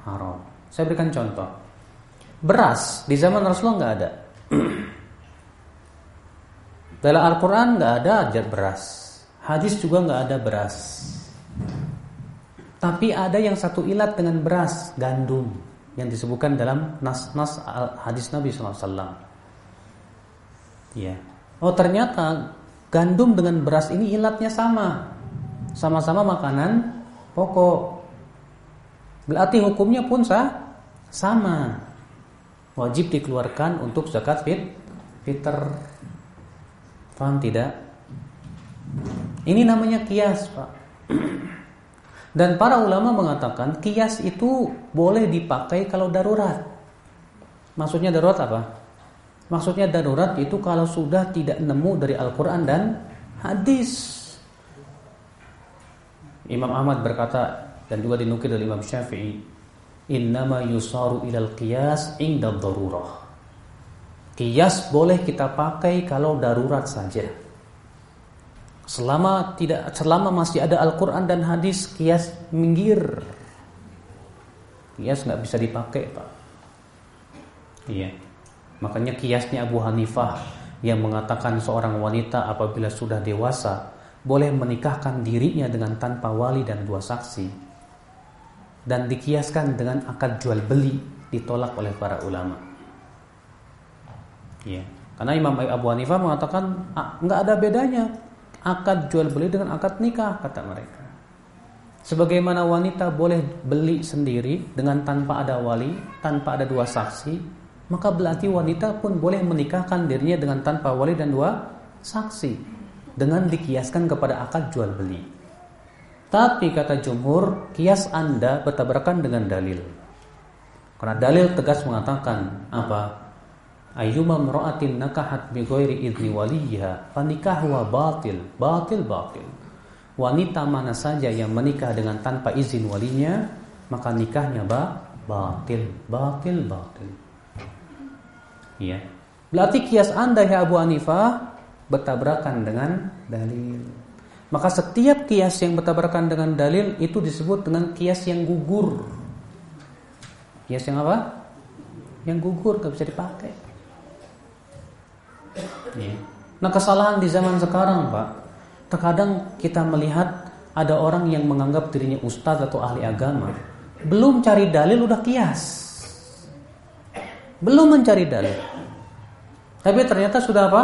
Haram. Saya berikan contoh. Beras di zaman Rasulullah nggak ada. Dalam Al-Quran nggak ada ajar beras Hadis juga nggak ada beras. Tapi ada yang satu ilat dengan beras, gandum yang disebutkan dalam nas-nas hadis Nabi SAW. Ya. Oh ternyata gandum dengan beras ini ilatnya sama, sama-sama makanan pokok. Berarti hukumnya pun sah, sama. Wajib dikeluarkan untuk zakat fit, fitr. Paham tidak? Ini namanya kias, Pak. Dan para ulama mengatakan kias itu boleh dipakai kalau darurat. Maksudnya darurat apa? Maksudnya darurat itu kalau sudah tidak nemu dari Al-Quran dan hadis. Imam Ahmad berkata dan juga dinukil dari Imam Syafi'i, "Innama yusaru ilal qiyas inda darurah." Kias boleh kita pakai kalau darurat saja. Selama tidak selama masih ada Al-Qur'an dan hadis, kias minggir. Kias nggak bisa dipakai, Pak. Iya. Makanya kiasnya Abu Hanifah yang mengatakan seorang wanita apabila sudah dewasa boleh menikahkan dirinya dengan tanpa wali dan dua saksi dan dikiaskan dengan akad jual beli ditolak oleh para ulama. Ya. Karena Imam Abu Hanifah mengatakan ah, nggak ada bedanya akad jual beli dengan akad nikah kata mereka. Sebagaimana wanita boleh beli sendiri dengan tanpa ada wali, tanpa ada dua saksi, maka berarti wanita pun boleh menikahkan dirinya dengan tanpa wali dan dua saksi dengan dikiaskan kepada akad jual beli. Tapi kata jumhur, kias Anda bertabrakan dengan dalil. Karena dalil tegas mengatakan apa? Ayyuma mra'atin nakahat bi ghairi idzni waliha fanikahuha batil batil batil. Wanita mana saja yang menikah dengan tanpa izin walinya maka nikahnya ba batil batil batil. Ya berarti kias anda ya Abu Hanifah bertabrakan dengan dalil. Maka setiap kias yang bertabrakan dengan dalil itu disebut dengan kias yang gugur. Kias yang apa? Yang gugur gak bisa dipakai Ya. Nah kesalahan di zaman sekarang Pak Terkadang kita melihat Ada orang yang menganggap dirinya ustadz atau ahli agama Belum cari dalil udah kias. Belum mencari dalil. Tapi ternyata sudah apa?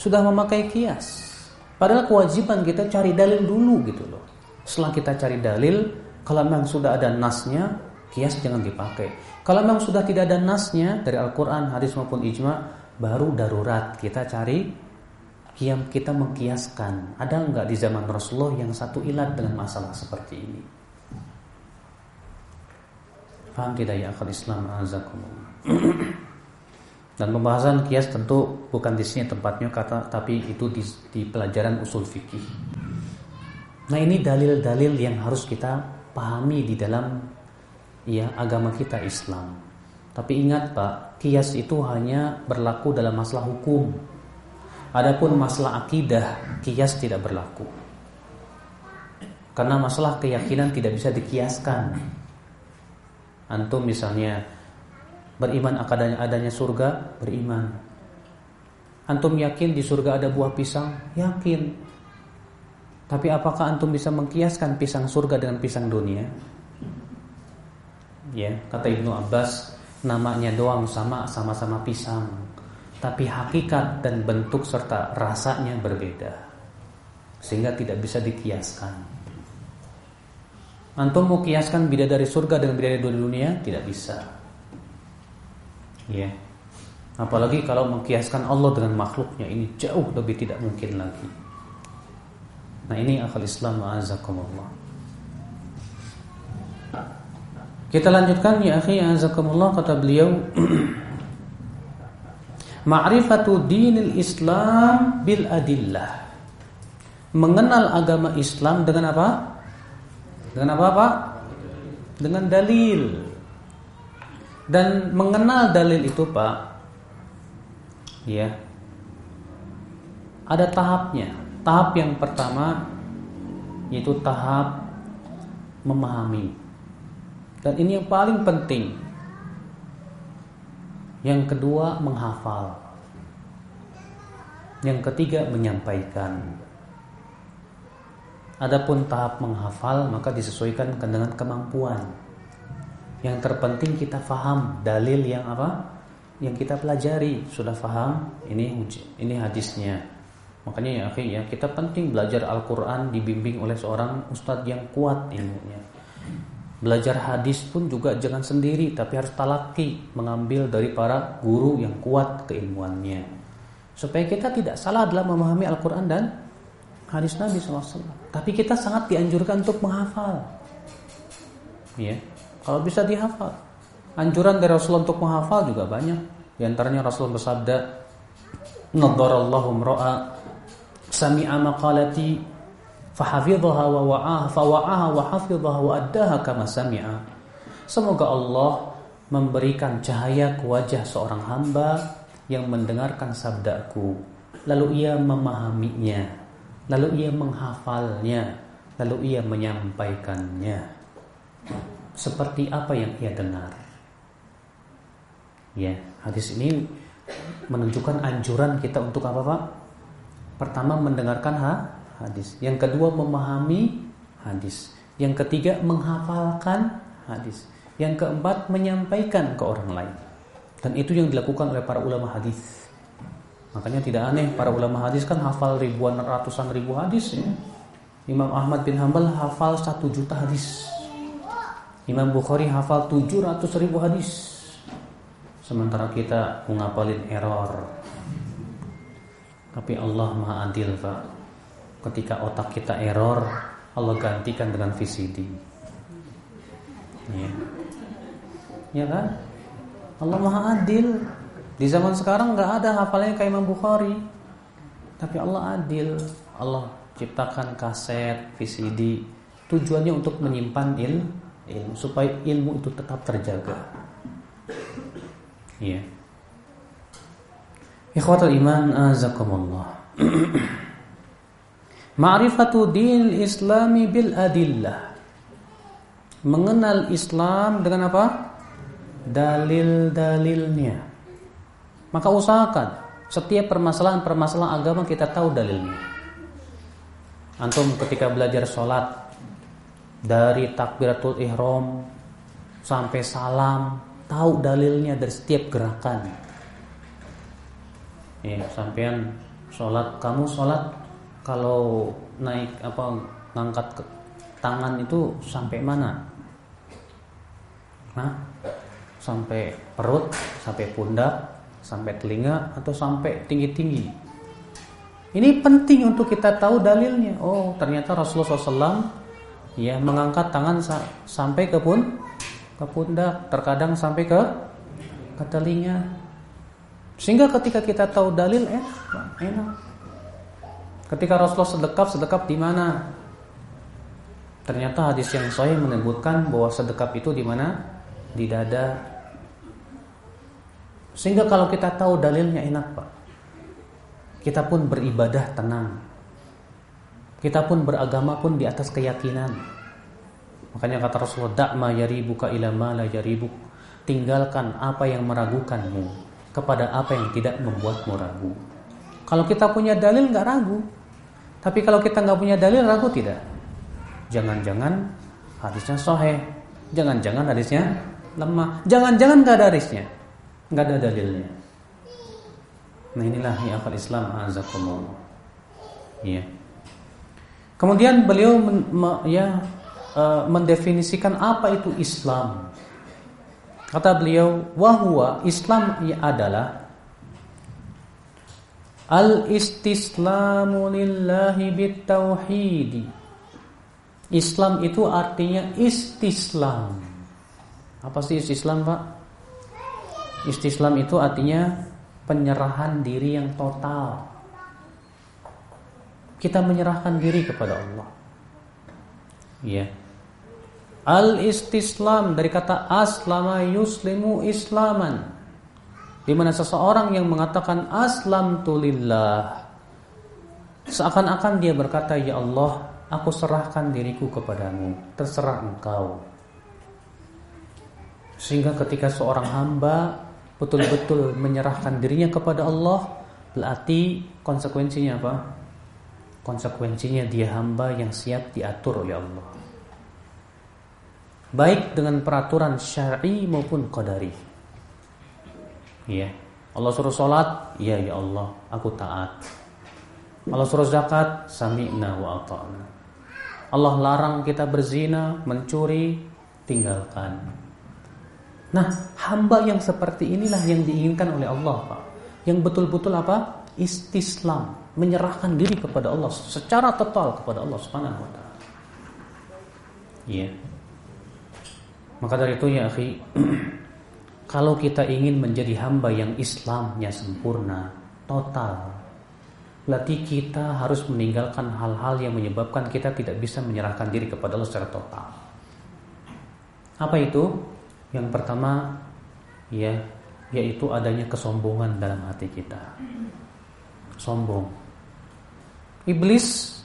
Sudah memakai kias. Padahal kewajiban kita cari dalil dulu gitu loh. Setelah kita cari dalil Kalau memang sudah ada nasnya Kias jangan dipakai. Kalau memang sudah tidak ada nasnya Dari Al-Quran, hadis maupun ijma' baru darurat kita cari yang kita mengkiaskan. Ada nggak di zaman Rasulullah yang satu ilat dengan masalah seperti ini? Paham tidak ya akal Islam? Dan pembahasan kias tentu bukan di sini tempatnya kata tapi itu di, di pelajaran usul fikih. Nah ini dalil-dalil yang harus kita pahami di dalam ya agama kita Islam. Tapi ingat Pak, kias itu hanya berlaku dalam masalah hukum. Adapun masalah akidah, kias tidak berlaku. Karena masalah keyakinan tidak bisa dikiaskan. Antum misalnya beriman adanya adanya surga, beriman. Antum yakin di surga ada buah pisang? Yakin. Tapi apakah antum bisa mengkiaskan pisang surga dengan pisang dunia? Ya, kata Ibnu Abbas, namanya doang sama sama-sama pisang. Tapi hakikat dan bentuk serta rasanya berbeda. Sehingga tidak bisa dikiaskan. Antum mau kiaskan bidadari surga dengan bidadari dari dunia? Tidak bisa. Ya. Apalagi kalau mengkiaskan Allah dengan makhluknya ini jauh lebih tidak mungkin lagi. Nah ini akal Islam azakumullah Kita lanjutkan ya akhi azakumullah kata beliau Ma'rifatu dinil Islam bil adillah. Mengenal agama Islam dengan apa? Dengan apa, Pak? Dengan dalil. Dan mengenal dalil itu, Pak, ya. Ada tahapnya. Tahap yang pertama yaitu tahap memahami dan ini yang paling penting. Yang kedua menghafal. Yang ketiga menyampaikan. Adapun tahap menghafal maka disesuaikan dengan kemampuan. Yang terpenting kita faham dalil yang apa? Yang kita pelajari sudah faham ini ini hadisnya. Makanya ya akhirnya kita penting belajar Al-Qur'an dibimbing oleh seorang ustadz yang kuat ilmunya. Belajar hadis pun juga jangan sendiri tapi harus talaki mengambil dari para guru yang kuat keilmuannya. Supaya kita tidak salah dalam memahami Al-Qur'an dan hadis Nabi SAW. Tapi kita sangat dianjurkan untuk menghafal. Ya. Kalau bisa dihafal. Anjuran dari Rasulullah untuk menghafal juga banyak. Di antaranya Rasulullah bersabda, "Nadharallahu ra'a sami'a maqalati fahafidhaha wa wa'aha fawa'aha wa hafidhaha. Semoga Allah memberikan cahaya ke wajah seorang hamba yang mendengarkan sabdaku, lalu ia memahaminya, lalu ia menghafalnya, lalu ia menyampaikannya seperti apa yang ia dengar. Ya, hadis ini menunjukkan anjuran kita untuk apa, Pak? Pertama mendengarkan ha? Hadis, yang kedua memahami hadis, yang ketiga menghafalkan hadis. Yang keempat menyampaikan ke orang lain. Dan itu yang dilakukan oleh para ulama hadis. Makanya tidak aneh para ulama hadis kan hafal ribuan ratusan ribu hadis ya. Imam Ahmad bin Hambal hafal satu juta hadis. Imam Bukhari hafal 700 ribu hadis. Sementara kita mengapalin error. Tapi Allah Maha Adil, Pak. Ketika otak kita error, Allah gantikan dengan VCD. Ya ya kan? Allah Maha Adil. Di zaman sekarang nggak ada hafalnya kayak Imam Bukhari. Tapi Allah adil. Allah ciptakan kaset, VCD. Tujuannya untuk menyimpan il, ilmu supaya ilmu itu tetap terjaga. Iya. Ikhwatul iman azakumullah. Ma'rifatu din islami bil adillah. Mengenal Islam dengan apa? dalil-dalilnya. Maka usahakan setiap permasalahan-permasalahan agama kita tahu dalilnya. Antum ketika belajar sholat dari takbiratul ihram sampai salam tahu dalilnya dari setiap gerakan. Ya, sampean sholat kamu sholat kalau naik apa ngangkat ke tangan itu sampai mana? Nah, sampai perut, sampai pundak, sampai telinga atau sampai tinggi-tinggi. Ini penting untuk kita tahu dalilnya. Oh, ternyata Rasulullah SAW ya mengangkat tangan sa sampai ke pun ke pundak, terkadang sampai ke ke telinga. Sehingga ketika kita tahu dalil enak, enak. Ketika Rasulullah sedekap, sedekap di mana? Ternyata hadis yang sahih menyebutkan bahwa sedekap itu di mana? Di dada sehingga kalau kita tahu dalilnya enak Pak. Kita pun beribadah tenang. Kita pun beragama pun di atas keyakinan. Makanya kata Rasulullah, "Da'ma yaribuka ila ma la yaribuk." Tinggalkan apa yang meragukanmu kepada apa yang tidak membuatmu ragu. Kalau kita punya dalil nggak ragu. Tapi kalau kita nggak punya dalil ragu tidak. Jangan-jangan hadisnya sahih. Jangan-jangan hadisnya lemah. Jangan-jangan nggak ada hadisnya nggak ada dalilnya. Nah inilah yang akal Islam azakumullah. Ya. Kemudian beliau men, me, ya uh, mendefinisikan apa itu Islam. Kata beliau, wahwa Islam adalah al-istislamu lillahi bitauhidi. Islam itu artinya istislam. Apa sih istislam, Pak? Istislam itu artinya penyerahan diri yang total. Kita menyerahkan diri kepada Allah. Ya. Al-istislam dari kata aslama yuslimu islaman. Di mana seseorang yang mengatakan aslam tulillah seakan-akan dia berkata ya Allah, aku serahkan diriku kepadamu, terserah engkau. Sehingga ketika seorang hamba betul-betul menyerahkan dirinya kepada Allah, berarti konsekuensinya apa? Konsekuensinya dia hamba yang siap diatur oleh Allah. Baik dengan peraturan syar'i maupun qadari. Ya. Allah suruh salat, ya ya Allah, aku taat. Allah suruh zakat, sami'na wa ata'na. Allah larang kita berzina, mencuri, tinggalkan. Nah, hamba yang seperti inilah yang diinginkan oleh Allah, Pak. Yang betul-betul apa? Istislam, menyerahkan diri kepada Allah secara total kepada Allah Subhanahu wa taala. Iya. Maka dari itu ya, akhi, kalau kita ingin menjadi hamba yang Islamnya sempurna, total, berarti kita harus meninggalkan hal-hal yang menyebabkan kita tidak bisa menyerahkan diri kepada Allah secara total. Apa itu? Yang pertama, ya, yaitu adanya kesombongan dalam hati kita. Sombong. Iblis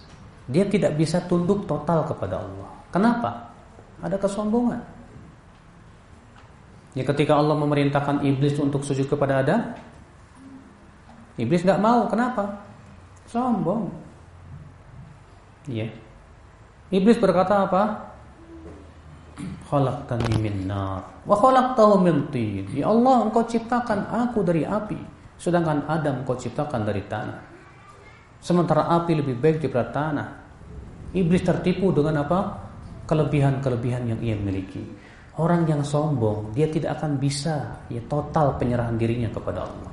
dia tidak bisa tunduk total kepada Allah. Kenapa? Ada kesombongan. Ya ketika Allah memerintahkan iblis untuk sujud kepada Adam, iblis nggak mau. Kenapa? Sombong. Ya. Iblis berkata apa? Khalaqtani min nar wa khalaqtahu min tin. Ya Allah, Engkau ciptakan aku dari api, sedangkan Adam Engkau ciptakan dari tanah. Sementara api lebih baik daripada tanah. Iblis tertipu dengan apa? Kelebihan-kelebihan yang ia miliki. Orang yang sombong, dia tidak akan bisa ya total penyerahan dirinya kepada Allah.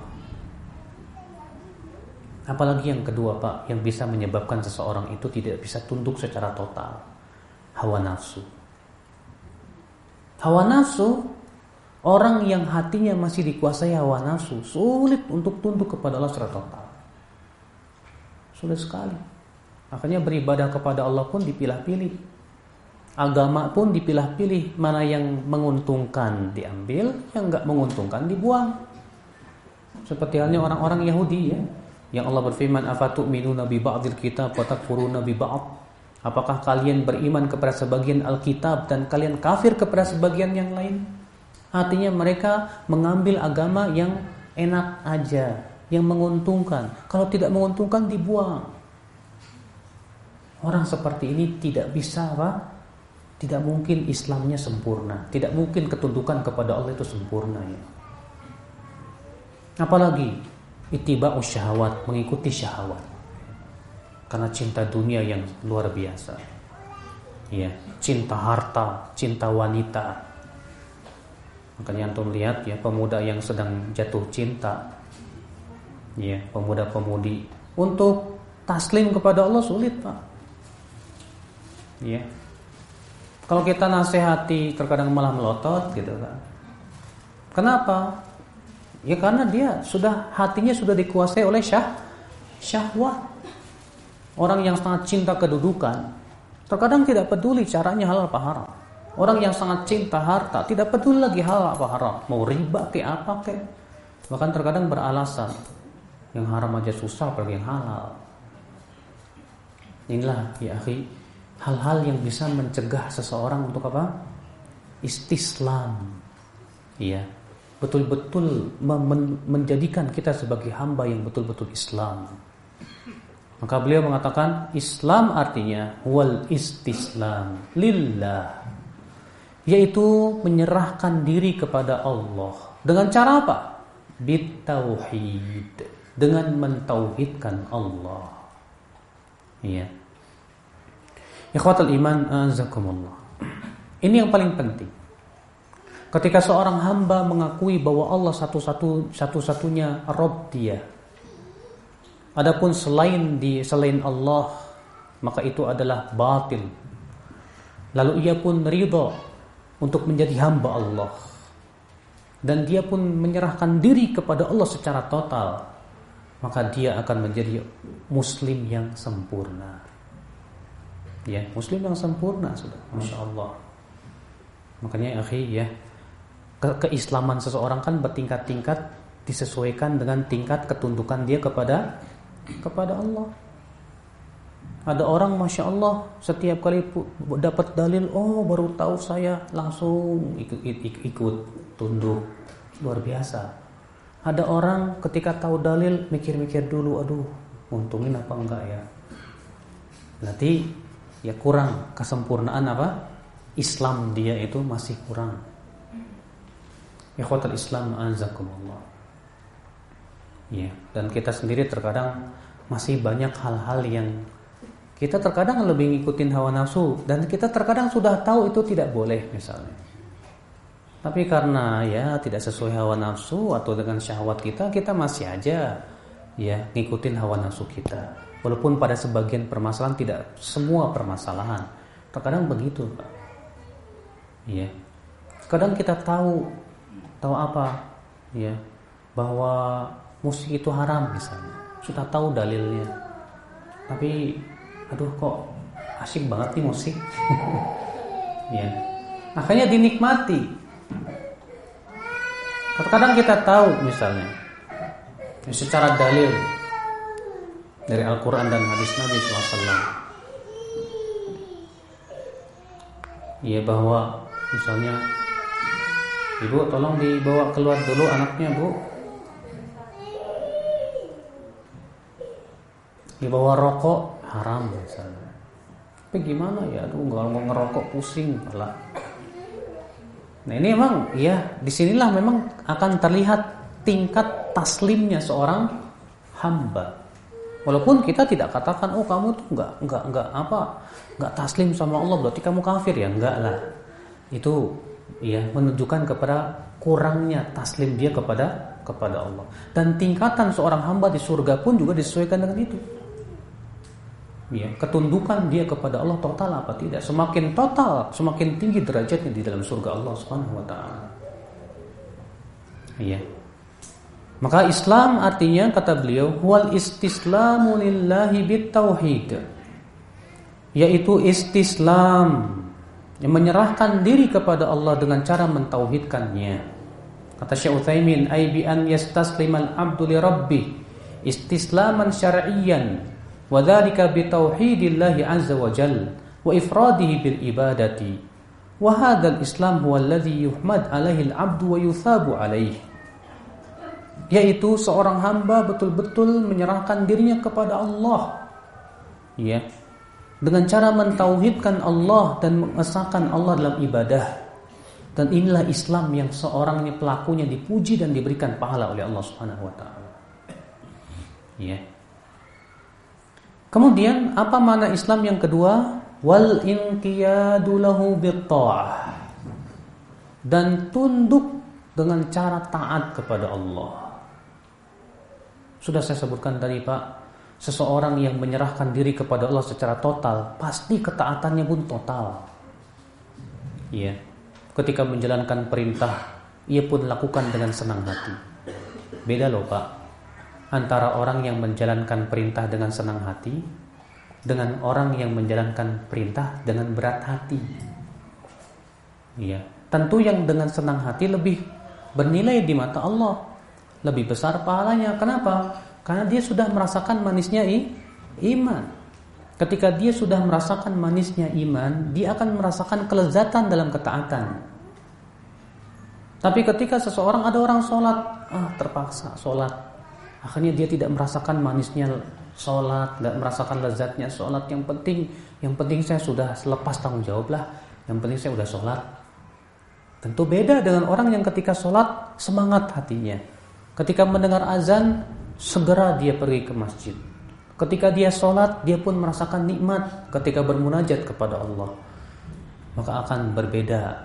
Apalagi yang kedua Pak, yang bisa menyebabkan seseorang itu tidak bisa tunduk secara total. Hawa nafsu. Hawa nafsu, orang yang hatinya masih dikuasai hawa nafsu, sulit untuk tunduk kepada Allah secara total. Sulit sekali. Makanya beribadah kepada Allah pun dipilah-pilih agama pun dipilah-pilih mana yang menguntungkan diambil, yang nggak menguntungkan dibuang. Seperti halnya orang-orang Yahudi ya, yang Allah berfirman afatu'minuna bi ba'dil kitab wa takfuruna bi ba'd. Apakah kalian beriman kepada sebagian Alkitab dan kalian kafir kepada sebagian yang lain? Artinya mereka mengambil agama yang enak aja, yang menguntungkan. Kalau tidak menguntungkan dibuang. Orang seperti ini tidak bisa apa? Tidak mungkin Islamnya sempurna, tidak mungkin ketundukan kepada Allah itu sempurna ya. Apalagi itiba'us syahwat, mengikuti syahwat. Karena cinta dunia yang luar biasa. Ya, cinta harta, cinta wanita. Makanya antum lihat ya pemuda yang sedang jatuh cinta. Ya, pemuda-pemudi untuk taslim kepada Allah sulit, Pak. Ya, kalau kita nasihati terkadang malah melotot gitu kan. Kenapa? Ya karena dia sudah hatinya sudah dikuasai oleh syah syahwat. Orang yang sangat cinta kedudukan terkadang tidak peduli caranya halal apa haram. Orang yang sangat cinta harta tidak peduli lagi halal apa haram, mau riba ke apa ke. Bahkan terkadang beralasan yang haram aja susah apalagi yang halal. Inilah ya akhi hal-hal yang bisa mencegah seseorang untuk apa? Istislam. Iya. Betul-betul menjadikan kita sebagai hamba yang betul-betul Islam. Maka beliau mengatakan Islam artinya wal istislam lillah yaitu menyerahkan diri kepada Allah dengan cara apa? Bitauhid dengan mentauhidkan Allah. Iya. Ikhwatul iman azakumullah. Ini yang paling penting. Ketika seorang hamba mengakui bahwa Allah satu-satu satu-satunya Rob dia. Adapun selain di selain Allah, maka itu adalah batil. Lalu ia pun ridho untuk menjadi hamba Allah. Dan dia pun menyerahkan diri kepada Allah secara total. Maka dia akan menjadi muslim yang sempurna ya muslim yang sempurna sudah masya Allah. Makanya akhi ya ke keislaman seseorang kan bertingkat-tingkat disesuaikan dengan tingkat ketundukan dia kepada kepada Allah. Ada orang masya Allah setiap kali dapat dalil oh baru tahu saya langsung ikut, ikut, ikut tunduk. Luar biasa. Ada orang ketika tahu dalil mikir-mikir dulu aduh untungin apa enggak ya? Nanti ya kurang kesempurnaan apa? Islam dia itu masih kurang. Ikhwatul Islam azakumullah. Ya, dan kita sendiri terkadang masih banyak hal-hal yang kita terkadang lebih ngikutin hawa nafsu dan kita terkadang sudah tahu itu tidak boleh misalnya. Tapi karena ya tidak sesuai hawa nafsu atau dengan syahwat kita, kita masih aja ya ngikutin hawa nafsu kita. Walaupun pada sebagian permasalahan tidak semua permasalahan. Terkadang begitu, Pak. Iya. Kadang kita tahu tahu apa? Ya, bahwa musik itu haram misalnya. sudah tahu dalilnya. Tapi aduh kok asik banget nih musik. ya. Akhirnya dinikmati. Kadang-kadang kita tahu misalnya secara dalil dari Al-Quran dan hadis Nabi SAW. Iya bahwa misalnya Ibu tolong dibawa keluar dulu anaknya bu. Dibawa rokok. Haram misalnya. Tapi gimana ya? Aduh nggak mau ngerokok pusing malah Nah ini emang ya di sinilah memang akan terlihat tingkat taslimnya seorang hamba. Walaupun kita tidak katakan oh kamu tuh nggak nggak nggak apa nggak taslim sama Allah berarti kamu kafir ya enggak lah. Itu ya menunjukkan kepada kurangnya taslim dia kepada kepada Allah. Dan tingkatan seorang hamba di surga pun juga disesuaikan dengan itu. Ya, ketundukan dia kepada Allah total apa tidak? Semakin total, semakin tinggi derajatnya di dalam surga Allah Subhanahu wa taala. Iya. Maka Islam artinya kata beliau wal istislamu lillahi bitauhid. Yaitu istislam yang menyerahkan diri kepada Allah dengan cara mentauhidkannya. Kata Syekh Utsaimin, "Ai bi an yastaslimal abdu li rabbih istislaman syar'iyyan wa dzalika bi azza wa jal wa ifradihi bil ibadati." Wa hadzal Islam huwa alladhi yuhmad alaihi al-'abdu wa yuthabu alaihi. Yaitu seorang hamba betul-betul menyerahkan dirinya kepada Allah. Ya, dengan cara mentauhidkan Allah dan mengesahkan Allah dalam ibadah. Dan inilah Islam yang seorangnya pelakunya dipuji dan diberikan pahala oleh Allah Subhanahu wa taala. Ya. Kemudian apa makna Islam yang kedua? Wal inqiyadu lahu Dan tunduk dengan cara taat kepada Allah. Sudah saya sebutkan tadi Pak, seseorang yang menyerahkan diri kepada Allah secara total, pasti ketaatannya pun total. Iya. Ketika menjalankan perintah, ia pun lakukan dengan senang hati. Beda loh, Pak. Antara orang yang menjalankan perintah dengan senang hati dengan orang yang menjalankan perintah dengan berat hati. Iya. Tentu yang dengan senang hati lebih bernilai di mata Allah. Lebih besar pahalanya. Kenapa? Karena dia sudah merasakan manisnya i, iman. Ketika dia sudah merasakan manisnya iman, dia akan merasakan kelezatan dalam ketaatan. Tapi ketika seseorang ada orang sholat, ah terpaksa sholat, akhirnya dia tidak merasakan manisnya sholat, tidak merasakan lezatnya sholat. Yang penting, yang penting saya sudah selepas tanggung jawab lah. Yang penting saya sudah sholat. Tentu beda dengan orang yang ketika sholat semangat hatinya. Ketika mendengar azan segera dia pergi ke masjid. Ketika dia sholat, dia pun merasakan nikmat ketika bermunajat kepada Allah. Maka akan berbeda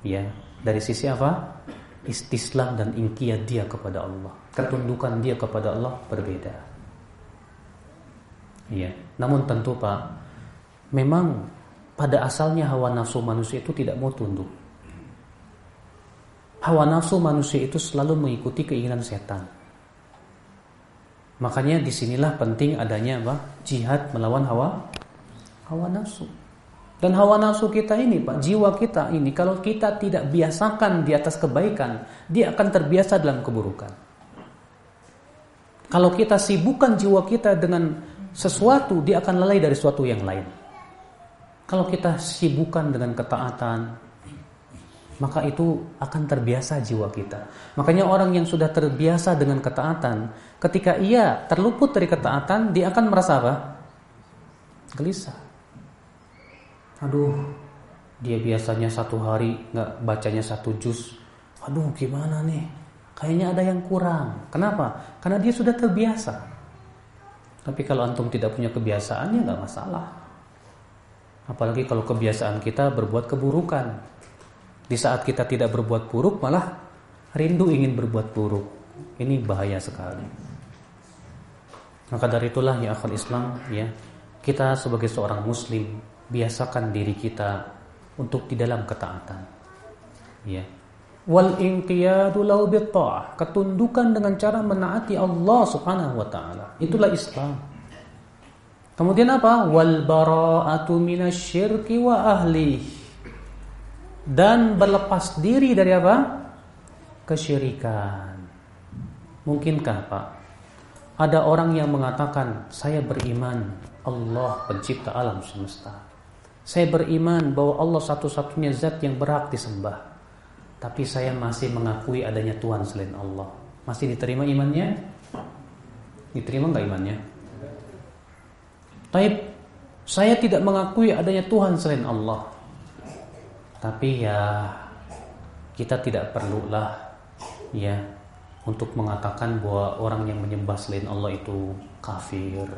ya dari sisi apa? Istislam dan ingkiyat dia kepada Allah. Ketundukan dia kepada Allah berbeda. Ya, namun tentu Pak, memang pada asalnya hawa nafsu manusia itu tidak mau tunduk. Hawa nafsu manusia itu selalu mengikuti keinginan setan. Makanya di sinilah penting adanya apa? Jihad melawan hawa hawa nafsu. Dan hawa nafsu kita ini, Pak, jiwa kita ini kalau kita tidak biasakan di atas kebaikan, dia akan terbiasa dalam keburukan. Kalau kita sibukkan jiwa kita dengan sesuatu, dia akan lalai dari sesuatu yang lain. Kalau kita sibukkan dengan ketaatan, maka itu akan terbiasa jiwa kita. Makanya orang yang sudah terbiasa dengan ketaatan, ketika ia terluput dari ketaatan, dia akan merasa apa? Gelisah. Aduh, dia biasanya satu hari nggak bacanya satu juz. Aduh, gimana nih? Kayaknya ada yang kurang. Kenapa? Karena dia sudah terbiasa. Tapi kalau antum tidak punya kebiasaan ya nggak masalah. Apalagi kalau kebiasaan kita berbuat keburukan. Di saat kita tidak berbuat buruk malah rindu ingin berbuat buruk. Ini bahaya sekali. Maka dari itulah ya akal Islam ya, kita sebagai seorang muslim biasakan diri kita untuk di dalam ketaatan. Ya. wal ketundukan dengan cara menaati Allah Subhanahu wa taala. Itulah Islam. Kemudian apa? Wal bara'atu minasyirki wa ahli. Dan berlepas diri dari apa? Kesyirikan. Mungkinkah, Pak? Ada orang yang mengatakan, "Saya beriman Allah pencipta alam semesta." Saya beriman bahwa Allah satu-satunya zat yang berhak disembah. Tapi saya masih mengakui adanya Tuhan selain Allah. Masih diterima imannya? Diterima nggak imannya? Taib, saya tidak mengakui adanya Tuhan selain Allah. Tapi ya kita tidak perlulah ya untuk mengatakan bahwa orang yang menyembah selain Allah itu kafir.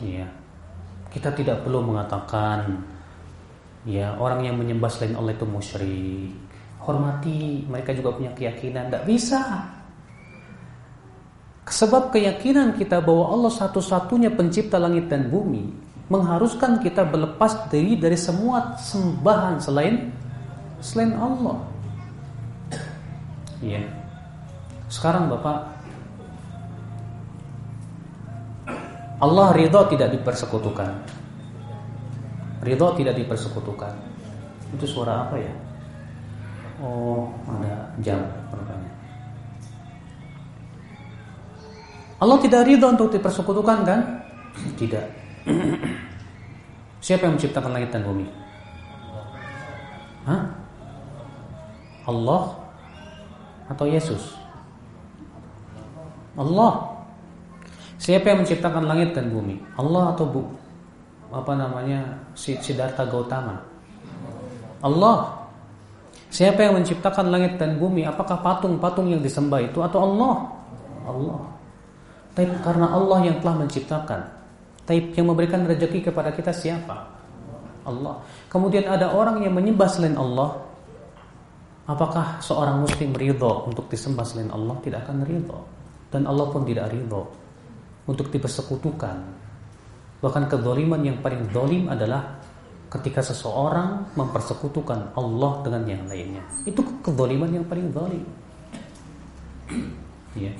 Ya. Kita tidak perlu mengatakan ya orang yang menyembah selain Allah itu musyrik. Hormati, mereka juga punya keyakinan. Tidak bisa. Sebab keyakinan kita bahwa Allah satu-satunya pencipta langit dan bumi mengharuskan kita berlepas diri dari semua sembahan selain selain Allah. Ya. Sekarang Bapak Allah ridho tidak dipersekutukan. Ridho tidak dipersekutukan. Itu suara apa ya? Oh, ada jam rupanya. Allah tidak ridho untuk dipersekutukan kan? Tidak. Siapa yang menciptakan langit dan bumi? Hah? Allah atau Yesus? Allah. Siapa yang menciptakan langit dan bumi? Allah atau bu? Apa namanya? Siddhartha Gautama. Allah. Siapa yang menciptakan langit dan bumi? Apakah patung-patung yang disembah itu atau Allah? Allah. Tapi karena Allah yang telah menciptakan. Tapi yang memberikan rezeki kepada kita siapa? Allah. Kemudian ada orang yang menyembah selain Allah. Apakah seorang muslim ridho untuk disembah selain Allah? Tidak akan ridho. Dan Allah pun tidak ridho untuk dipersekutukan. Bahkan kezaliman yang paling zalim adalah ketika seseorang mempersekutukan Allah dengan yang lainnya. Itu kezaliman yang paling zalim. Ya.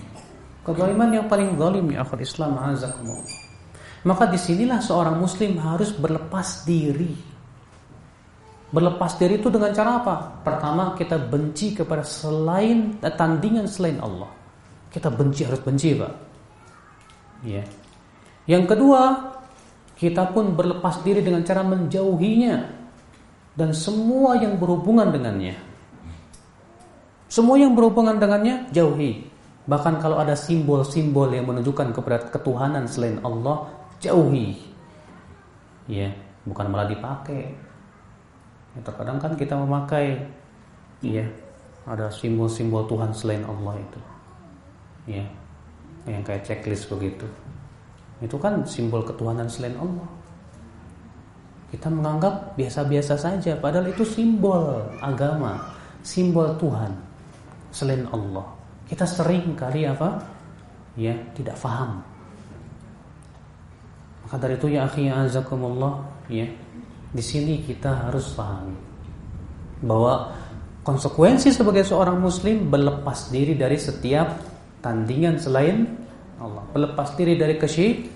Kezaliman yang paling zalim ya akhir Islam azakumullah. Maka di sinilah seorang muslim harus berlepas diri. Berlepas diri itu dengan cara apa? Pertama kita benci kepada selain tandingan selain Allah. Kita benci harus benci, Pak. Ya. Yang kedua, kita pun berlepas diri dengan cara menjauhinya dan semua yang berhubungan dengannya. Semua yang berhubungan dengannya jauhi. Bahkan kalau ada simbol-simbol yang menunjukkan kepada ketuhanan selain Allah, jauhi. Ya, bukan malah dipakai. Ya, terkadang kan kita memakai ya, ada simbol-simbol Tuhan selain Allah itu. Ya, yang kayak checklist begitu itu kan simbol ketuhanan selain Allah kita menganggap biasa-biasa saja padahal itu simbol agama simbol Tuhan selain Allah kita sering kali apa ya tidak faham maka dari itu ya akhi azakumullah ya di sini kita harus paham bahwa konsekuensi sebagai seorang muslim berlepas diri dari setiap tandingan selain Allah. Berlepas diri dari kesyirik,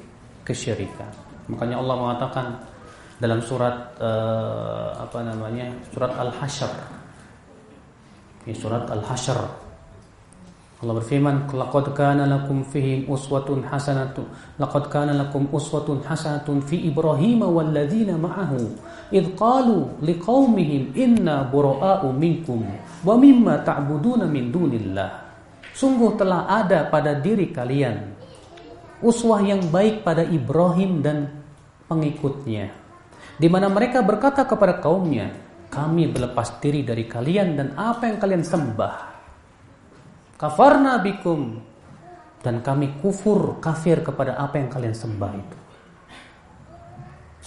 kesyirikan. Makanya Allah mengatakan dalam surat uh, apa namanya? Surat Al-Hasyr. Ini surat Al-Hasyr. Allah berfirman, "Laqad kana lakum fihim uswatun hasanatun. Laqad kana lakum uswatun hasanatun fi Ibrahim wal ladzina ma'ahu id qalu liqaumihim inna bura'a'u minkum wa mimma ta'buduna min dunillah." Sungguh telah ada pada diri kalian uswah yang baik pada Ibrahim dan pengikutnya. Di mana mereka berkata kepada kaumnya, kami berlepas diri dari kalian dan apa yang kalian sembah. Kafarna bikum dan kami kufur kafir kepada apa yang kalian sembah itu.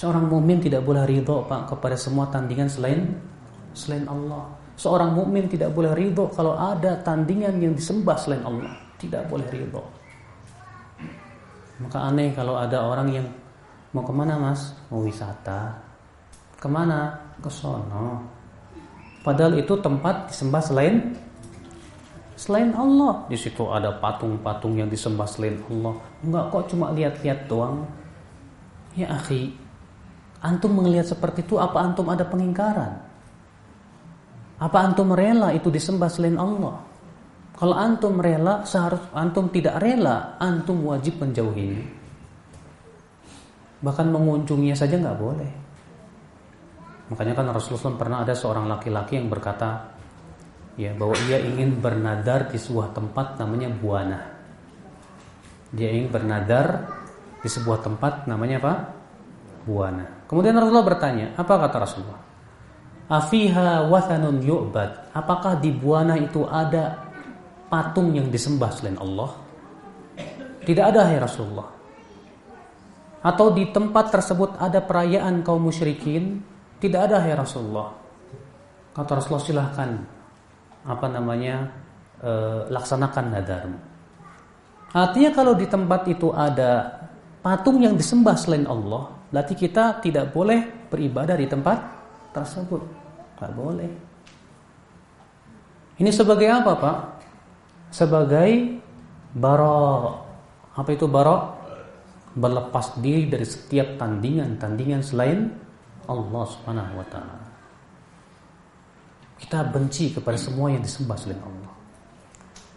Seorang mukmin tidak boleh ridho Pak kepada semua tandingan selain selain Allah. Seorang mukmin tidak boleh ridho kalau ada tandingan yang disembah selain Allah. Tidak boleh ridho. Maka aneh kalau ada orang yang mau ke mana mas? Mau wisata. Ke mana? Ke sono. Padahal itu tempat disembah selain selain Allah. Di situ ada patung-patung yang disembah selain Allah. Enggak kok cuma lihat-lihat doang. Ya akhi, antum melihat seperti itu apa antum ada pengingkaran? Apa antum rela itu disembah selain Allah? Kalau antum rela, seharus antum tidak rela, antum wajib menjauhinya. Bahkan mengunjunginya saja nggak boleh. Makanya kan Rasulullah pernah ada seorang laki-laki yang berkata, ya bahwa ia ingin bernadar di sebuah tempat namanya Buana. Dia ingin bernadar di sebuah tempat namanya apa? Buana. Kemudian Rasulullah bertanya, apa kata Rasulullah? Afiha wathanun yu'bad. Apakah di Buana itu ada patung yang disembah selain Allah? Tidak ada ya Rasulullah. Atau di tempat tersebut ada perayaan kaum musyrikin? Tidak ada ya Rasulullah. Kata Rasulullah silahkan apa namanya e, laksanakan nadarmu. Artinya kalau di tempat itu ada patung yang disembah selain Allah, berarti kita tidak boleh beribadah di tempat tersebut. Tidak boleh. Ini sebagai apa Pak? Sebagai barok. Apa itu barok? Berlepas diri dari setiap tandingan-tandingan selain Allah Subhanahu wa taala. Kita benci kepada semua yang disembah selain Allah.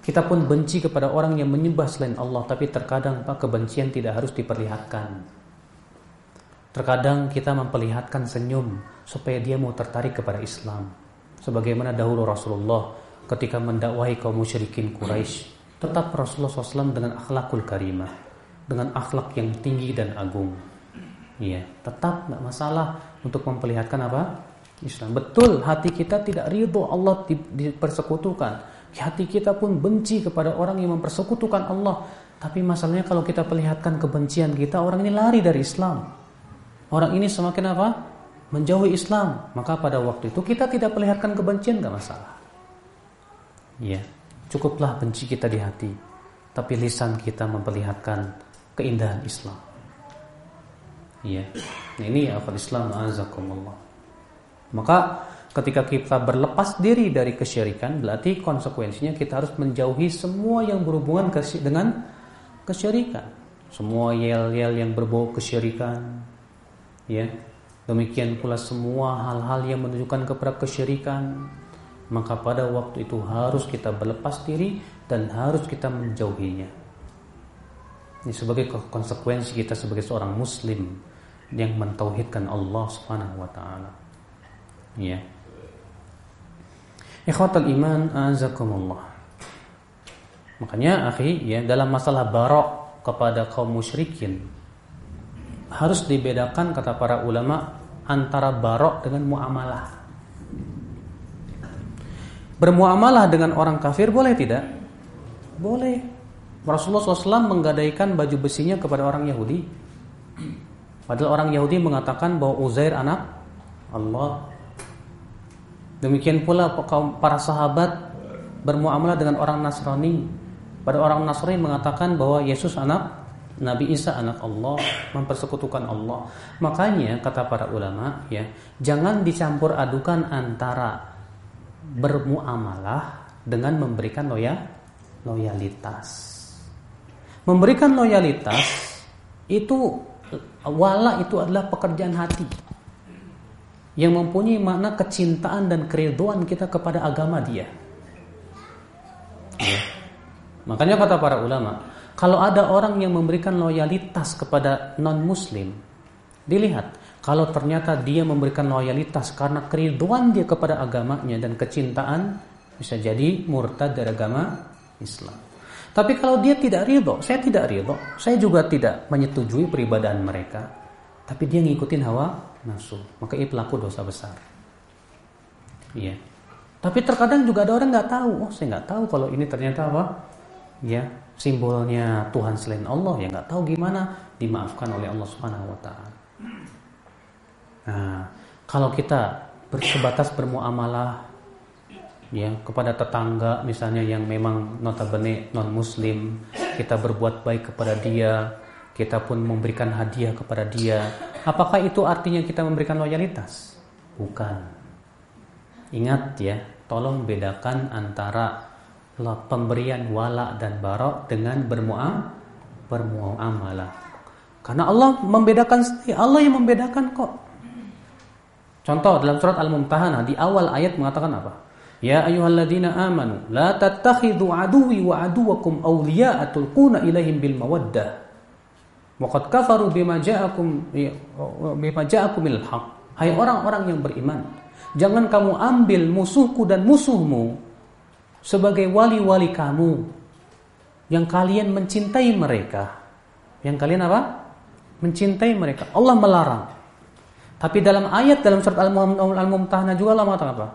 Kita pun benci kepada orang yang menyembah selain Allah, tapi terkadang Pak kebencian tidak harus diperlihatkan. Terkadang kita memperlihatkan senyum supaya dia mau tertarik kepada Islam. Sebagaimana dahulu Rasulullah ketika mendakwahi kaum musyrikin Quraisy, tetap Rasulullah SAW dengan akhlakul karimah, dengan akhlak yang tinggi dan agung. Iya, tetap nggak masalah untuk memperlihatkan apa? Islam. Betul, hati kita tidak ridho Allah dipersekutukan. Hati kita pun benci kepada orang yang mempersekutukan Allah. Tapi masalahnya kalau kita perlihatkan kebencian kita, orang ini lari dari Islam. Orang ini semakin apa? Menjauhi Islam. Maka pada waktu itu kita tidak perlihatkan kebencian nggak masalah. Ya, cukuplah benci kita di hati. Tapi lisan kita memperlihatkan keindahan Islam. Ya, nah, ini akal Islam azakumullah. Maka ketika kita berlepas diri dari kesyirikan, berarti konsekuensinya kita harus menjauhi semua yang berhubungan dengan kesyirikan. Semua yel-yel yang berbau kesyirikan. Ya. Demikian pula semua hal-hal yang menunjukkan kepada kesyirikan. Maka pada waktu itu harus kita berlepas diri dan harus kita menjauhinya. Ini sebagai konsekuensi kita sebagai seorang muslim yang mentauhidkan Allah Subhanahu wa taala. Ya. Ikhwatul iman azakumullah. Makanya akhi ya dalam masalah barok kepada kaum musyrikin harus dibedakan kata para ulama antara barok dengan muamalah. Bermuamalah dengan orang kafir boleh tidak? Boleh. Rasulullah SAW menggadaikan baju besinya kepada orang Yahudi Padahal orang Yahudi mengatakan bahwa Uzair anak Allah. Demikian pula para sahabat bermuamalah dengan orang Nasrani. Pada orang Nasrani mengatakan bahwa Yesus anak Nabi Isa anak Allah, mempersekutukan Allah. Makanya kata para ulama ya, jangan dicampur adukan antara bermuamalah dengan memberikan loya, loyalitas. Memberikan loyalitas itu Wala itu adalah pekerjaan hati yang mempunyai makna kecintaan dan keriduan kita kepada agama dia. Ya. Makanya kata para ulama, kalau ada orang yang memberikan loyalitas kepada non-muslim, dilihat kalau ternyata dia memberikan loyalitas karena keriduan dia kepada agamanya dan kecintaan, bisa jadi murtad dari agama Islam. Tapi kalau dia tidak ridho, saya tidak ridho, saya juga tidak menyetujui peribadahan mereka. Tapi dia ngikutin hawa nafsu, maka ia pelaku dosa besar. Iya. Tapi terkadang juga ada orang nggak tahu, oh saya nggak tahu kalau ini ternyata apa? Ya, simbolnya Tuhan selain Allah ya nggak tahu gimana dimaafkan oleh Allah Subhanahu Wa Taala. Nah, kalau kita bersebatas bermuamalah ya kepada tetangga misalnya yang memang notabene non muslim kita berbuat baik kepada dia kita pun memberikan hadiah kepada dia apakah itu artinya kita memberikan loyalitas bukan Ingat ya, tolong bedakan antara pemberian wala dan barok dengan bermuam bermuamalah. Karena Allah membedakan Allah yang membedakan kok. Contoh dalam surat Al-Mumtahanah di awal ayat mengatakan apa? Ya ayyuhalladzina amanu la tattakhidhu aduwwi wa aduwakum awliya'a tulquna ilaihim bil mawaddah. Wa qad kafaru bima ja'akum bima ja'akum bil haqq. Hai orang-orang yang beriman, jangan kamu ambil musuhku dan musuhmu sebagai wali-wali kamu yang kalian mencintai mereka. Yang kalian apa? Mencintai mereka. Allah melarang. Tapi dalam ayat dalam surat Al-Mumtahanah juga Allah mengatakan apa?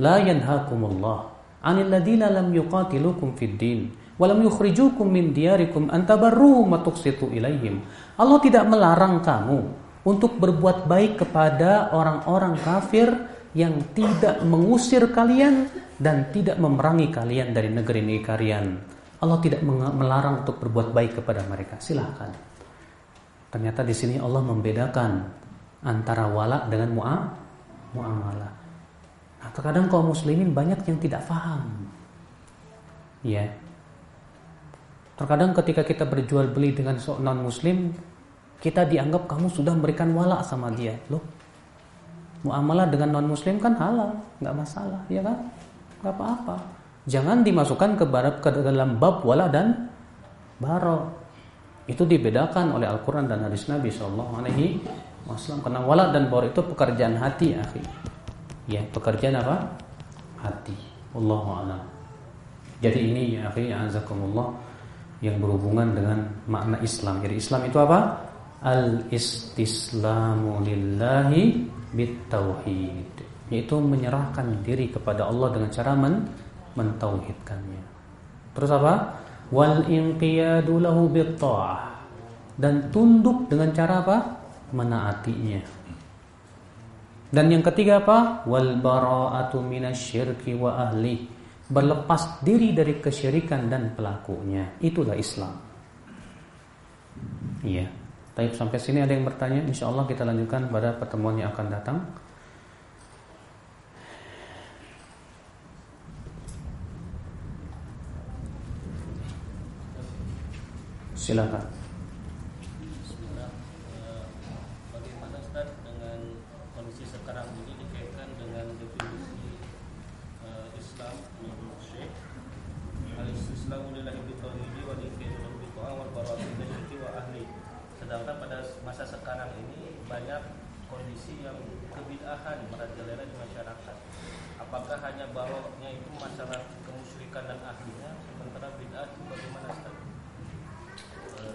La yanhakumullah 'anil ladina lam yuqatilukum fid din wa lam yukhrijukum min diyarikum an tabarru wa tuqsitu ilaihim. Allah tidak melarang kamu untuk berbuat baik kepada orang-orang kafir yang tidak mengusir kalian dan tidak memerangi kalian dari negeri-negeri kalian. Allah tidak melarang untuk berbuat baik kepada mereka. Silahkan. Ternyata di sini Allah membedakan antara wala dengan muamalah. Nah, terkadang kaum muslimin banyak yang tidak paham. Ya. Terkadang ketika kita berjual beli dengan non muslim, kita dianggap kamu sudah memberikan wala sama dia. Loh, muamalah dengan non muslim kan halal, nggak masalah, ya kan? Nggak apa-apa. Jangan dimasukkan ke, barat, ke dalam bab wala dan baro. Itu dibedakan oleh Al-Quran dan hadis Nabi Shallallahu Alaihi Wasallam. Karena wala dan baro itu pekerjaan hati, akhir ya pekerjaan apa hati Allahu a'lam jadi ini ya akhi azakumullah yang berhubungan dengan makna Islam. Jadi Islam itu apa? Al istislamu lillahi bitauhid. Yaitu menyerahkan diri kepada Allah dengan cara men mentauhidkannya. Terus apa? Wal inqiyadu lahu bitta'ah. Dan tunduk dengan cara apa? Menaatinya. Dan yang ketiga apa? Wal bara'atu minasyirki wa ahli. Berlepas diri dari kesyirikan dan pelakunya. Itulah Islam. Iya. Tapi sampai sini ada yang bertanya, insya Allah kita lanjutkan pada pertemuan yang akan datang. Silakan.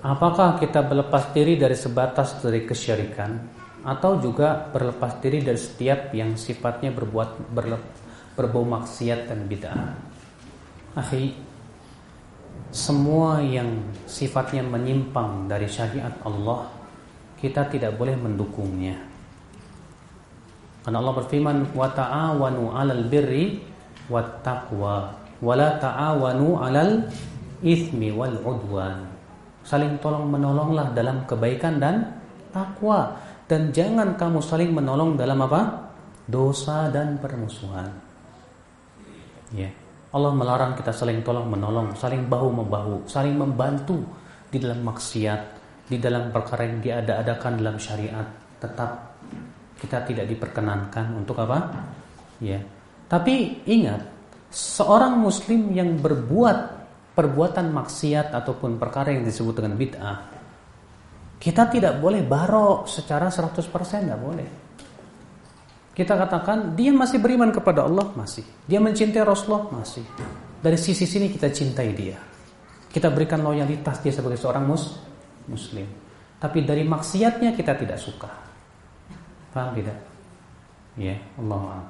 Apakah kita berlepas diri dari sebatas dari kesyirikan atau juga berlepas diri dari setiap yang sifatnya berbuat berbau maksiat dan bid'ah? Akhi, semua yang sifatnya menyimpang dari syariat Allah, kita tidak boleh mendukungnya. Karena Allah berfirman, "Wa ta'awanu 'alal birri wat taqwa, wa la ta'awanu 'alal itsmi wal 'udwan." Saling tolong menolonglah dalam kebaikan dan takwa dan jangan kamu saling menolong dalam apa? dosa dan permusuhan. Ya. Allah melarang kita saling tolong menolong, saling bahu membahu, saling membantu di dalam maksiat, di dalam perkara yang diada-adakan dalam syariat. Tetap kita tidak diperkenankan untuk apa? Ya. Tapi ingat, seorang muslim yang berbuat perbuatan maksiat ataupun perkara yang disebut dengan bid'ah kita tidak boleh barok secara 100% tidak boleh. Kita katakan dia masih beriman kepada Allah masih. Dia mencintai Rasulullah masih. Dari sisi sini kita cintai dia. Kita berikan loyalitas dia sebagai seorang mus muslim. Tapi dari maksiatnya kita tidak suka. Paham tidak? Ya Allah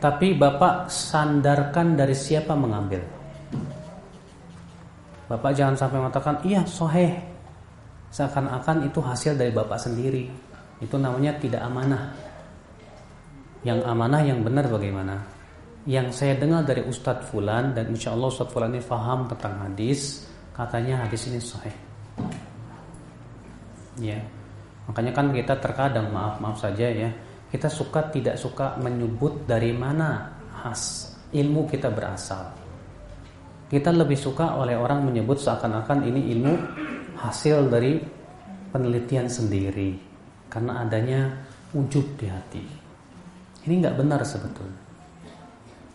tapi Bapak sandarkan dari siapa mengambil. Bapak jangan sampai mengatakan, iya soheh. Seakan-akan itu hasil dari Bapak sendiri. Itu namanya tidak amanah. Yang amanah yang benar bagaimana? Yang saya dengar dari Ustadz Fulan dan insya Allah Ustadz Fulan ini faham tentang hadis, katanya hadis ini sahih. Ya, makanya kan kita terkadang maaf maaf saja ya, kita suka tidak suka menyebut dari mana khas ilmu kita berasal. Kita lebih suka oleh orang menyebut seakan-akan ini ilmu hasil dari penelitian sendiri karena adanya ujub di hati. Ini nggak benar sebetulnya.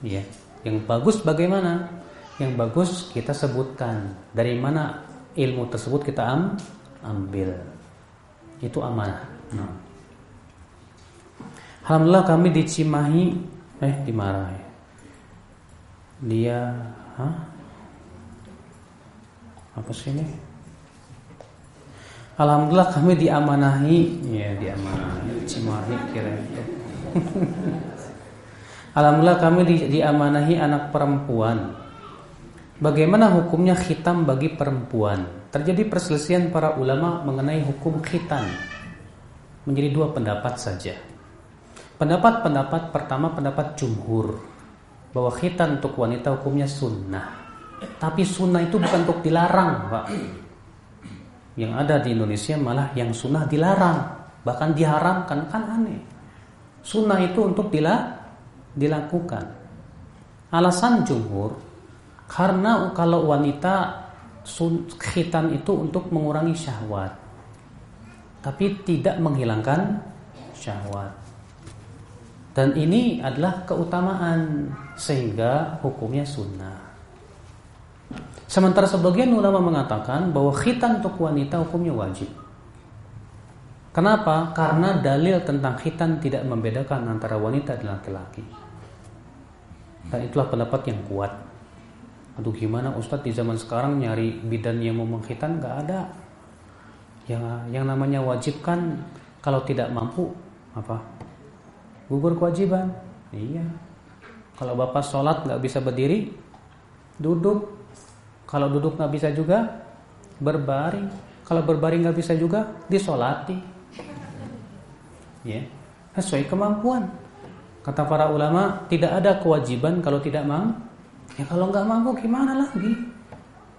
Ya, yang bagus bagaimana? Yang bagus kita sebutkan dari mana ilmu tersebut kita am ambil. Itu amanah. Nah. Alhamdulillah kami di Cimahi eh dimarahi. Dia hah? Apa sih ini? Alhamdulillah kami diamanahi, ya diamanahi Cimahi kira itu. Alhamdulillah kami di, diamanahi anak perempuan. Bagaimana hukumnya khitam bagi perempuan? Terjadi perselisihan para ulama mengenai hukum khitan. Menjadi dua pendapat saja. Pendapat-pendapat pertama pendapat jumhur bahwa khitan untuk wanita hukumnya sunnah. Tapi sunnah itu bukan untuk dilarang, Pak. Yang ada di Indonesia malah yang sunnah dilarang, bahkan diharamkan kan aneh. Sunnah itu untuk dila dilakukan. Alasan jumhur karena kalau wanita khitan itu untuk mengurangi syahwat, tapi tidak menghilangkan syahwat. Dan ini adalah keutamaan sehingga hukumnya sunnah. Sementara sebagian ulama mengatakan bahwa khitan untuk wanita hukumnya wajib. Kenapa? Karena dalil tentang khitan tidak membedakan antara wanita dan laki-laki. Dan itulah pendapat yang kuat. Aduh gimana Ustadz di zaman sekarang nyari bidan yang mau mengkhitan Gak ada. Yang yang namanya wajib kan kalau tidak mampu apa? Gugur kewajiban. Iya. Kalau bapak sholat nggak bisa berdiri, duduk. Kalau duduk nggak bisa juga, berbaring. Kalau berbaring nggak bisa juga, disolati. Ya, sesuai kemampuan. Kata para ulama, tidak ada kewajiban kalau tidak mau. Ya kalau nggak mampu gimana lagi?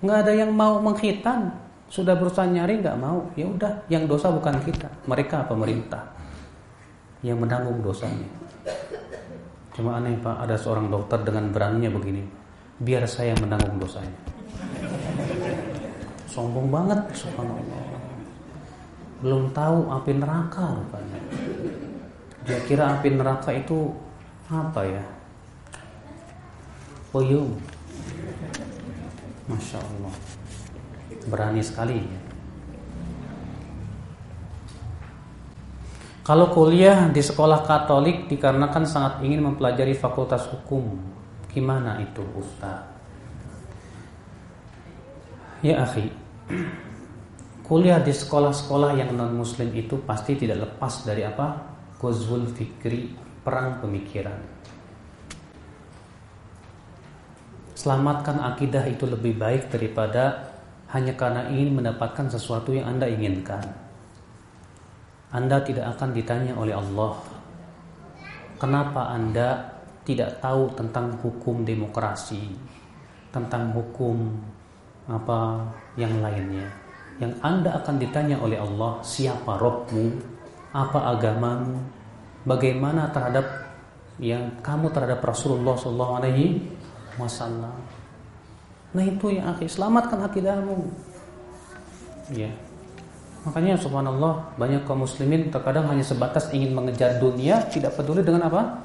Nggak ada yang mau menghitan. Sudah berusaha nyari nggak mau. Ya udah, yang dosa bukan kita, mereka pemerintah yang menanggung dosanya. Cuma aneh Pak, ada seorang dokter dengan beraninya begini. Biar saya menanggung dosanya. Sombong banget, subhanallah. Belum tahu api neraka rupanya. Dia kira api neraka itu apa ya? Puyung. Masya Allah. Berani sekali ya. Kalau kuliah di sekolah Katolik dikarenakan sangat ingin mempelajari fakultas hukum, gimana itu Ustaz? Ya akhi, kuliah di sekolah-sekolah yang non muslim itu pasti tidak lepas dari apa? Ghazwul fikri, perang pemikiran. Selamatkan akidah itu lebih baik daripada hanya karena ingin mendapatkan sesuatu yang Anda inginkan. Anda tidak akan ditanya oleh Allah Kenapa Anda tidak tahu tentang hukum demokrasi Tentang hukum apa yang lainnya. Yang Anda akan ditanya oleh Allah Siapa Robmu Apa agamamu Bagaimana terhadap yang kamu terhadap Rasulullah SAW Nah itu yang akhir selamatkan akidahmu Ya Makanya subhanallah banyak kaum muslimin terkadang hanya sebatas ingin mengejar dunia, tidak peduli dengan apa?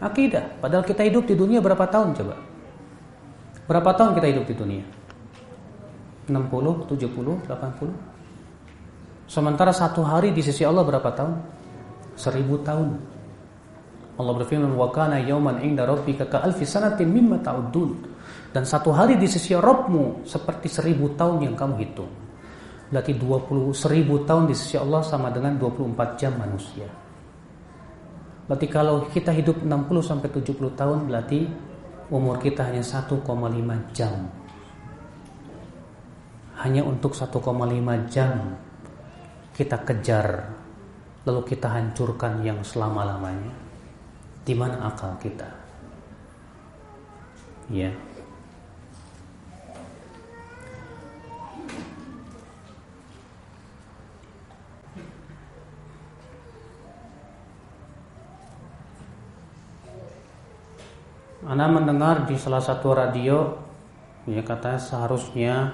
Akidah. Padahal kita hidup di dunia berapa tahun coba? Berapa tahun kita hidup di dunia? 60, 70, 80? Sementara satu hari di sisi Allah berapa tahun? Seribu tahun. Allah berfirman, "Wa kana yawman 'inda rabbika ka alfi sanatin mimma ta'udun." Dan satu hari di sisi Rabbmu seperti seribu tahun yang kamu hitung. Berarti 20 seribu tahun di sisi Allah sama dengan 24 jam manusia. Berarti kalau kita hidup 60 sampai 70 tahun berarti umur kita hanya 1,5 jam. Hanya untuk 1,5 jam kita kejar lalu kita hancurkan yang selama-lamanya. Di mana akal kita? Ya. Anda mendengar di salah satu radio ya kata seharusnya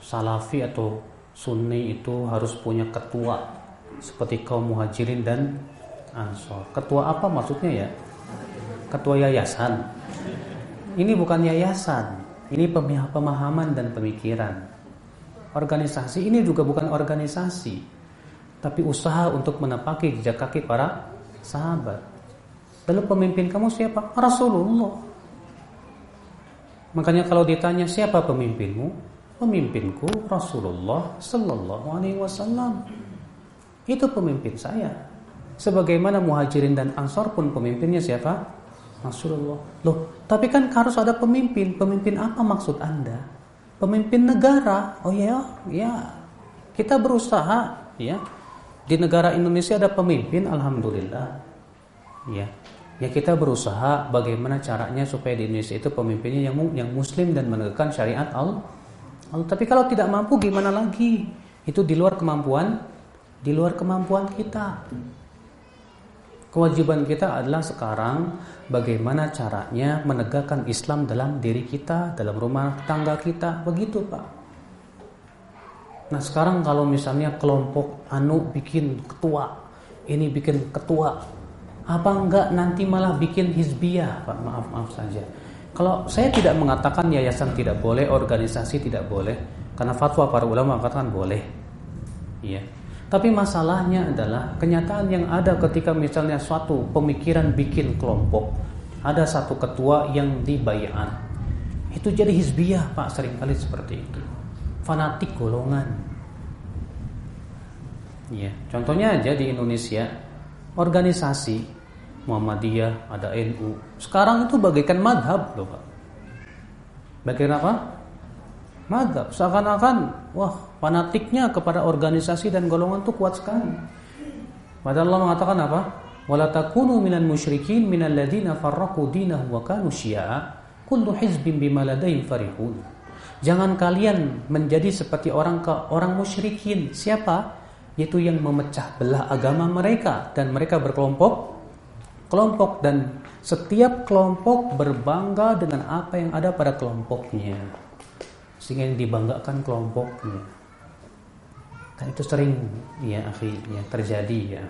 salafi atau sunni itu harus punya ketua seperti kaum muhajirin dan ansor. Ketua apa maksudnya ya? Ketua yayasan. Ini bukan yayasan, ini pemahaman dan pemikiran. Organisasi ini juga bukan organisasi, tapi usaha untuk menepaki jejak kaki para sahabat. Lalu pemimpin kamu siapa? Rasulullah. Makanya kalau ditanya siapa pemimpinmu? Pemimpinku Rasulullah Sallallahu Alaihi Wasallam. Itu pemimpin saya. Sebagaimana muhajirin dan ansor pun pemimpinnya siapa? Rasulullah. Loh, tapi kan harus ada pemimpin. Pemimpin apa maksud Anda? Pemimpin negara. Oh ya, ya. Kita berusaha, ya. Di negara Indonesia ada pemimpin, alhamdulillah. Ya ya kita berusaha bagaimana caranya supaya di Indonesia itu pemimpinnya yang yang muslim dan menegakkan syariat Allah. Tapi kalau tidak mampu gimana lagi? Itu di luar kemampuan di luar kemampuan kita. Kewajiban kita adalah sekarang bagaimana caranya menegakkan Islam dalam diri kita, dalam rumah tangga kita, begitu Pak. Nah sekarang kalau misalnya kelompok anu bikin ketua, ini bikin ketua, apa enggak nanti malah bikin hizbiyah? Pak maaf maaf saja. Kalau saya tidak mengatakan yayasan tidak boleh organisasi tidak boleh karena fatwa para ulama mengatakan boleh. Iya. Tapi masalahnya adalah kenyataan yang ada ketika misalnya suatu pemikiran bikin kelompok ada satu ketua yang dibayaan. Itu jadi hizbiyah Pak sering kali seperti itu. Fanatik golongan. Iya, contohnya aja di Indonesia organisasi Muhammadiyah, ada NU. Sekarang itu bagaikan madhab loh Pak. Bagaikan apa? Madhab. Seakan-akan, wah fanatiknya kepada organisasi dan golongan itu kuat sekali. Padahal Allah mengatakan apa? Wala takunu minal musyrikin minal ladina farraqu dinahum wa kanu syi'a. Kullu hizbin bima ladaihim farihun. Jangan kalian menjadi seperti orang ke orang musyrikin. Siapa? Yaitu yang memecah belah agama mereka dan mereka berkelompok kelompok dan setiap kelompok berbangga dengan apa yang ada pada kelompoknya. Sehingga yang dibanggakan kelompoknya. Kan itu sering ya akhi ya terjadi ya.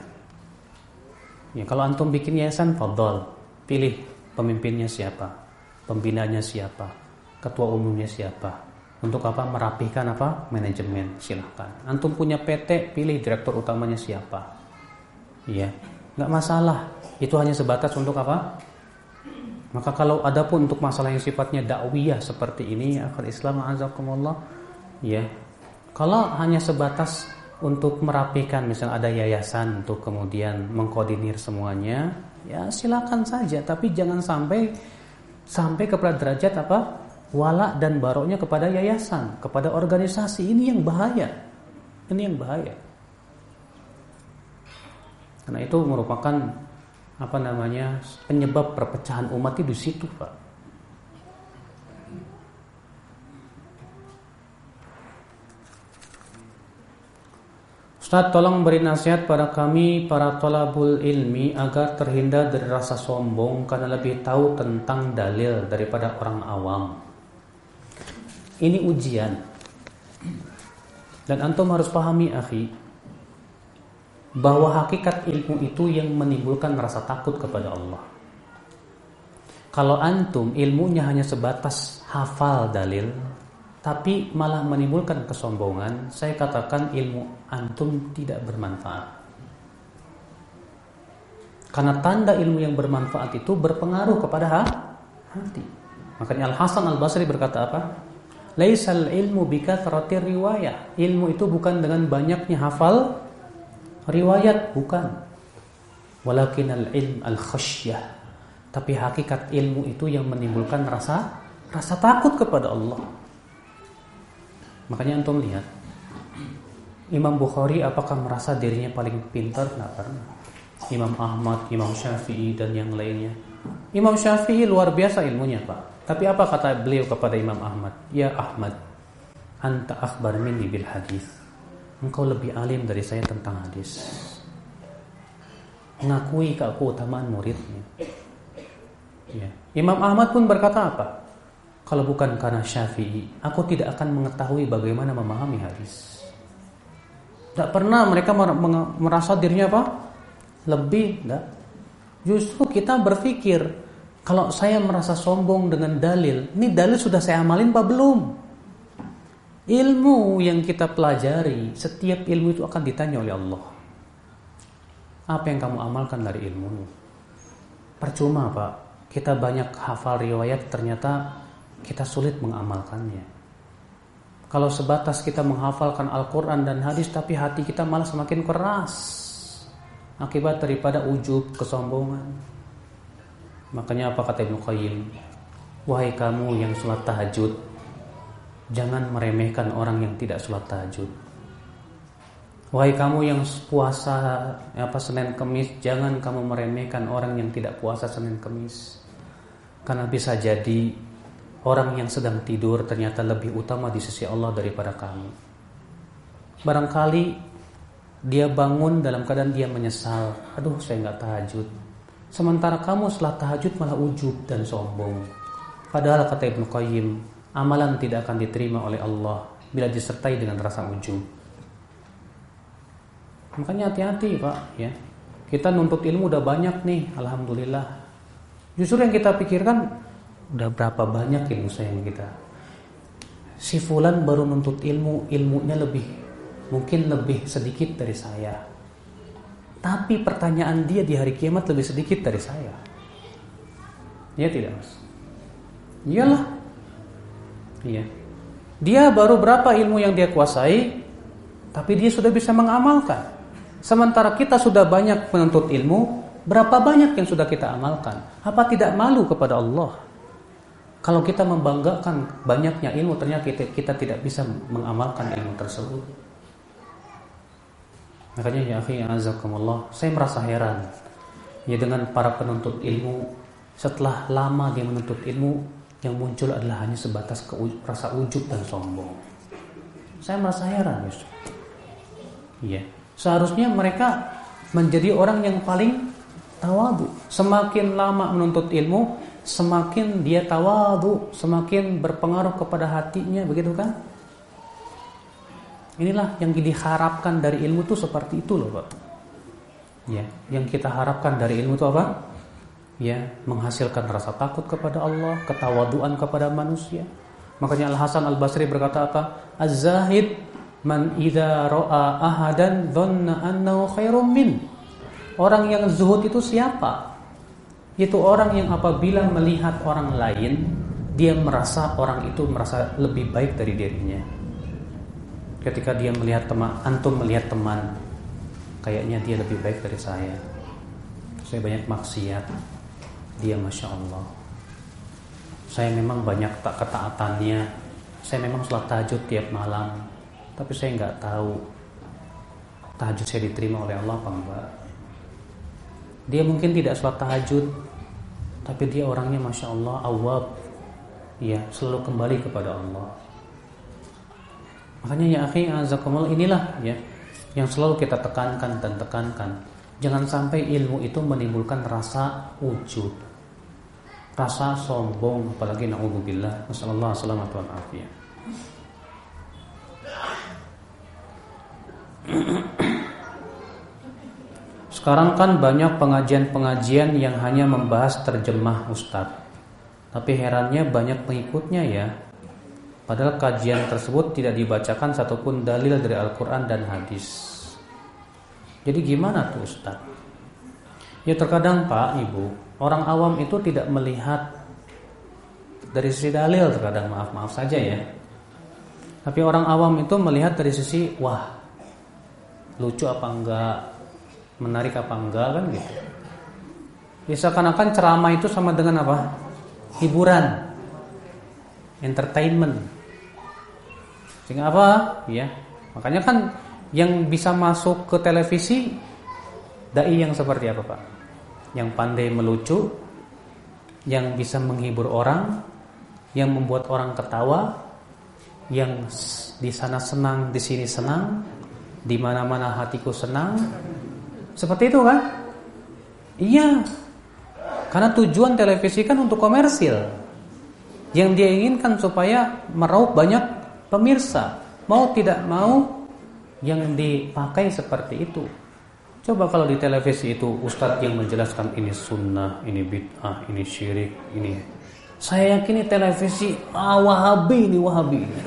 Ya kalau antum bikin yayasan fadol pilih pemimpinnya siapa pembinanya siapa ketua umumnya siapa untuk apa merapikan apa manajemen silahkan antum punya PT pilih direktur utamanya siapa ya nggak masalah itu hanya sebatas untuk apa? Maka kalau ada pun untuk masalah yang sifatnya dakwiyah seperti ini, akhir Islam azakumullah, ya. Kalau hanya sebatas untuk merapikan, misal ada yayasan untuk kemudian mengkoordinir semuanya, ya silakan saja. Tapi jangan sampai sampai kepada derajat apa? Wala dan baroknya kepada yayasan, kepada organisasi ini yang bahaya. Ini yang bahaya. Karena itu merupakan apa namanya penyebab perpecahan umat itu di situ pak Ustaz tolong beri nasihat pada kami para tolabul ilmi agar terhindar dari rasa sombong karena lebih tahu tentang dalil daripada orang awam. Ini ujian. Dan antum harus pahami akhi, bahwa hakikat ilmu itu yang menimbulkan rasa takut kepada Allah. Kalau antum ilmunya hanya sebatas hafal dalil, tapi malah menimbulkan kesombongan, saya katakan ilmu antum tidak bermanfaat. Karena tanda ilmu yang bermanfaat itu berpengaruh kepada hati. Makanya Al Hasan Al Basri berkata apa? Laisal ilmu bikathrati riwayah. Ilmu itu bukan dengan banyaknya hafal riwayat bukan Walakin al-ilm al-khasyah. Tapi hakikat ilmu itu yang menimbulkan rasa rasa takut kepada Allah. Makanya antum lihat Imam Bukhari apakah merasa dirinya paling pintar? Tidak pernah. Imam Ahmad, Imam Syafi'i dan yang lainnya. Imam Syafi'i luar biasa ilmunya, Pak. Tapi apa kata beliau kepada Imam Ahmad? Ya Ahmad, anta akhbar minni bil hadis. Engkau lebih alim dari saya tentang hadis. Mengakui keutamaan muridnya. Ya. Imam Ahmad pun berkata apa? Kalau bukan karena Syafi'i, aku tidak akan mengetahui bagaimana memahami hadis. Tidak pernah mereka merasa dirinya apa? Lebih, tidak. Justru kita berpikir, kalau saya merasa sombong dengan dalil, ini dalil sudah saya amalin apa belum? Ilmu yang kita pelajari, setiap ilmu itu akan ditanya oleh Allah. Apa yang kamu amalkan dari ilmu? Percuma Pak, kita banyak hafal riwayat ternyata kita sulit mengamalkannya. Kalau sebatas kita menghafalkan Al-Quran dan hadis Tapi hati kita malah semakin keras Akibat daripada ujub, kesombongan Makanya apa kata Ibnu Qayyim Wahai kamu yang sholat tahajud Jangan meremehkan orang yang tidak sholat tahajud Wahai kamu yang puasa apa Senin Kemis Jangan kamu meremehkan orang yang tidak puasa Senin Kemis Karena bisa jadi Orang yang sedang tidur ternyata lebih utama di sisi Allah daripada kamu. Barangkali dia bangun dalam keadaan dia menyesal. Aduh saya nggak tahajud. Sementara kamu setelah tahajud malah ujub dan sombong. Padahal kata Ibnu Qayyim, amalan tidak akan diterima oleh Allah bila disertai dengan rasa ujub. Makanya hati-hati Pak ya. Kita nuntut ilmu udah banyak nih, alhamdulillah. Justru yang kita pikirkan udah berapa banyak ilmu saya yang kita si fulan baru nuntut ilmu ilmunya lebih mungkin lebih sedikit dari saya tapi pertanyaan dia di hari kiamat lebih sedikit dari saya. Ya tidak mas? Iyalah. Iya. Dia baru berapa ilmu yang dia kuasai tapi dia sudah bisa mengamalkan. Sementara kita sudah banyak menuntut ilmu berapa banyak yang sudah kita amalkan? Apa tidak malu kepada Allah? Kalau kita membanggakan banyaknya ilmu, ternyata kita, kita tidak bisa mengamalkan ilmu tersebut. Makanya ya akhi azakumullah, saya merasa heran ya dengan para penuntut ilmu setelah lama dia menuntut ilmu yang muncul adalah hanya sebatas ke, rasa ujub dan sombong. Saya merasa heran justru. Iya, seharusnya mereka menjadi orang yang paling tawadu. Semakin lama menuntut ilmu, semakin dia tawadu, semakin berpengaruh kepada hatinya, begitu kan? Inilah yang diharapkan dari ilmu itu seperti itu loh, Pak. Ya, yang kita harapkan dari ilmu itu apa? Ya, menghasilkan rasa takut kepada Allah, ketawaduan kepada manusia. Makanya Al Hasan Al Basri berkata apa? Az-zahid man idza ra'a ahadan dhanna annahu khairum min. Orang yang zuhud itu siapa? Itu orang yang apabila melihat orang lain Dia merasa orang itu merasa lebih baik dari dirinya Ketika dia melihat teman Antum melihat teman Kayaknya dia lebih baik dari saya. Saya banyak maksiat. Dia Masya Allah. Saya memang banyak tak ketaatannya. Saya memang sholat tahajud tiap malam. Tapi saya nggak tahu Tahajud saya diterima oleh Allah apa enggak. Dia mungkin tidak sholat tahajud Tapi dia orangnya Masya Allah awab Ya selalu kembali kepada Allah Makanya ya akhi azakumullah inilah ya Yang selalu kita tekankan dan tekankan Jangan sampai ilmu itu menimbulkan rasa ujub Rasa sombong Apalagi na'udzubillah Wassalamualaikum warahmatullahi wabarakatuh Sekarang kan banyak pengajian-pengajian yang hanya membahas terjemah Ustadz. Tapi herannya banyak pengikutnya ya. Padahal kajian tersebut tidak dibacakan satupun dalil dari Al-Quran dan hadis. Jadi gimana tuh Ustadz? Ya terkadang Pak, Ibu, orang awam itu tidak melihat dari sisi dalil terkadang maaf-maaf saja ya. Tapi orang awam itu melihat dari sisi wah lucu apa enggak, menarik apa enggak kan gitu. Ya seakan-akan ceramah itu sama dengan apa? Hiburan, entertainment. Sehingga apa? Ya, makanya kan yang bisa masuk ke televisi dai yang seperti apa pak? Yang pandai melucu, yang bisa menghibur orang, yang membuat orang ketawa, yang di sana senang, di sini senang, di mana-mana hatiku senang. Seperti itu kan? Iya. Karena tujuan televisi kan untuk komersil. Yang dia inginkan supaya meraup banyak pemirsa. Mau tidak mau yang dipakai seperti itu. Coba kalau di televisi itu ustadz yang menjelaskan ini sunnah, ini bid'ah, ini syirik, ini saya yakin ini televisi ah, wahabi ini wahabi ini.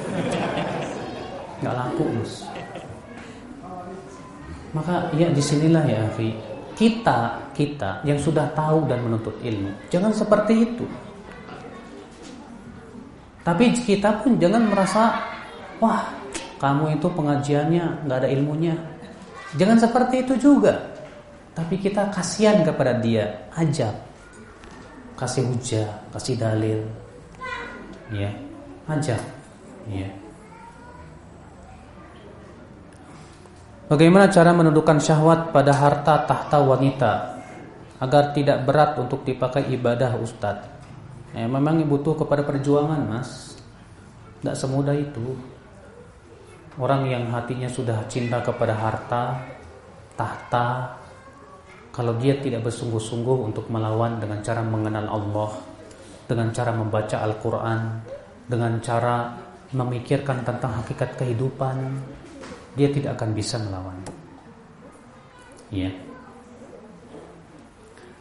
Gak laku mas. Maka ya di sinilah ya Afi kita kita yang sudah tahu dan menuntut ilmu jangan seperti itu. Tapi kita pun jangan merasa wah kamu itu pengajiannya nggak ada ilmunya Jangan seperti itu juga. Tapi kita kasihan kepada dia, ajak. Kasih hujah, kasih dalil. Ya, ajak. Ya. Bagaimana cara menundukkan syahwat pada harta tahta wanita agar tidak berat untuk dipakai ibadah ustadz? Ya, memang butuh kepada perjuangan, Mas. Tidak semudah itu. Orang yang hatinya sudah cinta kepada harta, tahta, kalau dia tidak bersungguh-sungguh untuk melawan dengan cara mengenal Allah, dengan cara membaca Al-Quran, dengan cara memikirkan tentang hakikat kehidupan, dia tidak akan bisa melawan. Ya.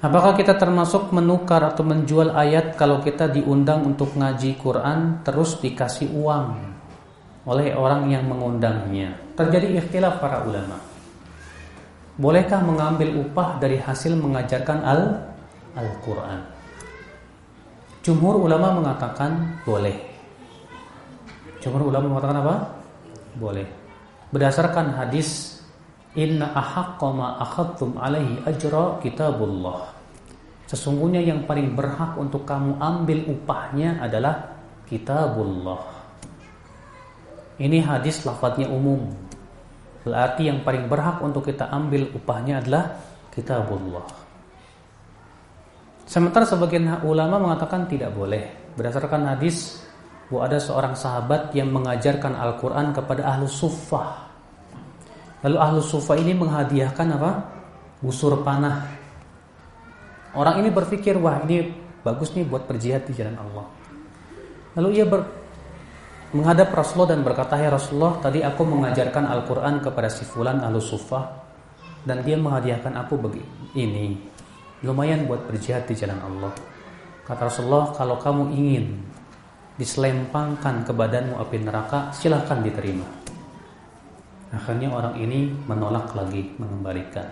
Apakah kita termasuk menukar atau menjual ayat kalau kita diundang untuk ngaji Quran terus dikasih uang? Oleh orang yang mengundangnya. Terjadi ikhtilaf para ulama. Bolehkah mengambil upah dari hasil mengajarkan Al Al-Qur'an? Jumhur ulama mengatakan boleh. Jumhur ulama mengatakan apa? Boleh. Berdasarkan hadis Inna ahaqqa ma akhadtum alaihi ajra kitabullah. Sesungguhnya yang paling berhak untuk kamu ambil upahnya adalah kitabullah. Ini hadis lafadznya umum. Berarti yang paling berhak untuk kita ambil upahnya adalah kitabullah. Sementara sebagian ulama mengatakan tidak boleh. Berdasarkan hadis bahwa ada seorang sahabat yang mengajarkan Al-Quran kepada ahlu suffah. Lalu ahlu suffah ini menghadiahkan apa? Busur panah. Orang ini berpikir, wah ini bagus nih buat berjihad di jalan Allah. Lalu ia ber, menghadap Rasulullah dan berkata, "Ya Rasulullah, tadi aku mengajarkan Al-Qur'an kepada si fulan al dan dia menghadiahkan aku begini. Ini lumayan buat berjihad di jalan Allah." Kata Rasulullah, "Kalau kamu ingin diselempangkan ke badanmu api neraka, silahkan diterima." Akhirnya orang ini menolak lagi mengembalikan.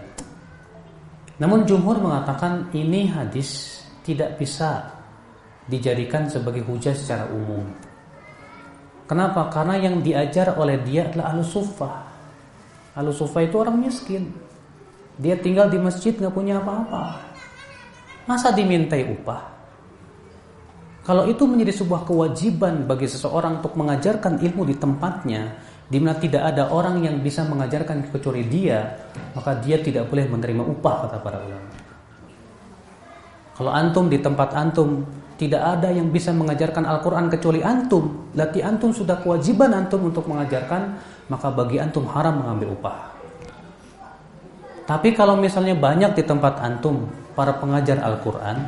Namun jumhur mengatakan ini hadis tidak bisa dijadikan sebagai hujah secara umum Kenapa? Karena yang diajar oleh dia adalah. Ahlu sufah itu orang miskin. Dia tinggal di masjid nggak punya apa-apa. Masa dimintai upah? Kalau itu menjadi sebuah kewajiban bagi seseorang untuk mengajarkan ilmu di tempatnya, di mana tidak ada orang yang bisa mengajarkan kecuali dia, maka dia tidak boleh menerima upah kata para ulama. Kalau antum di tempat antum tidak ada yang bisa mengajarkan Al-Quran kecuali antum. Lati antum sudah kewajiban antum untuk mengajarkan, maka bagi antum haram mengambil upah. Tapi kalau misalnya banyak di tempat antum para pengajar Al-Quran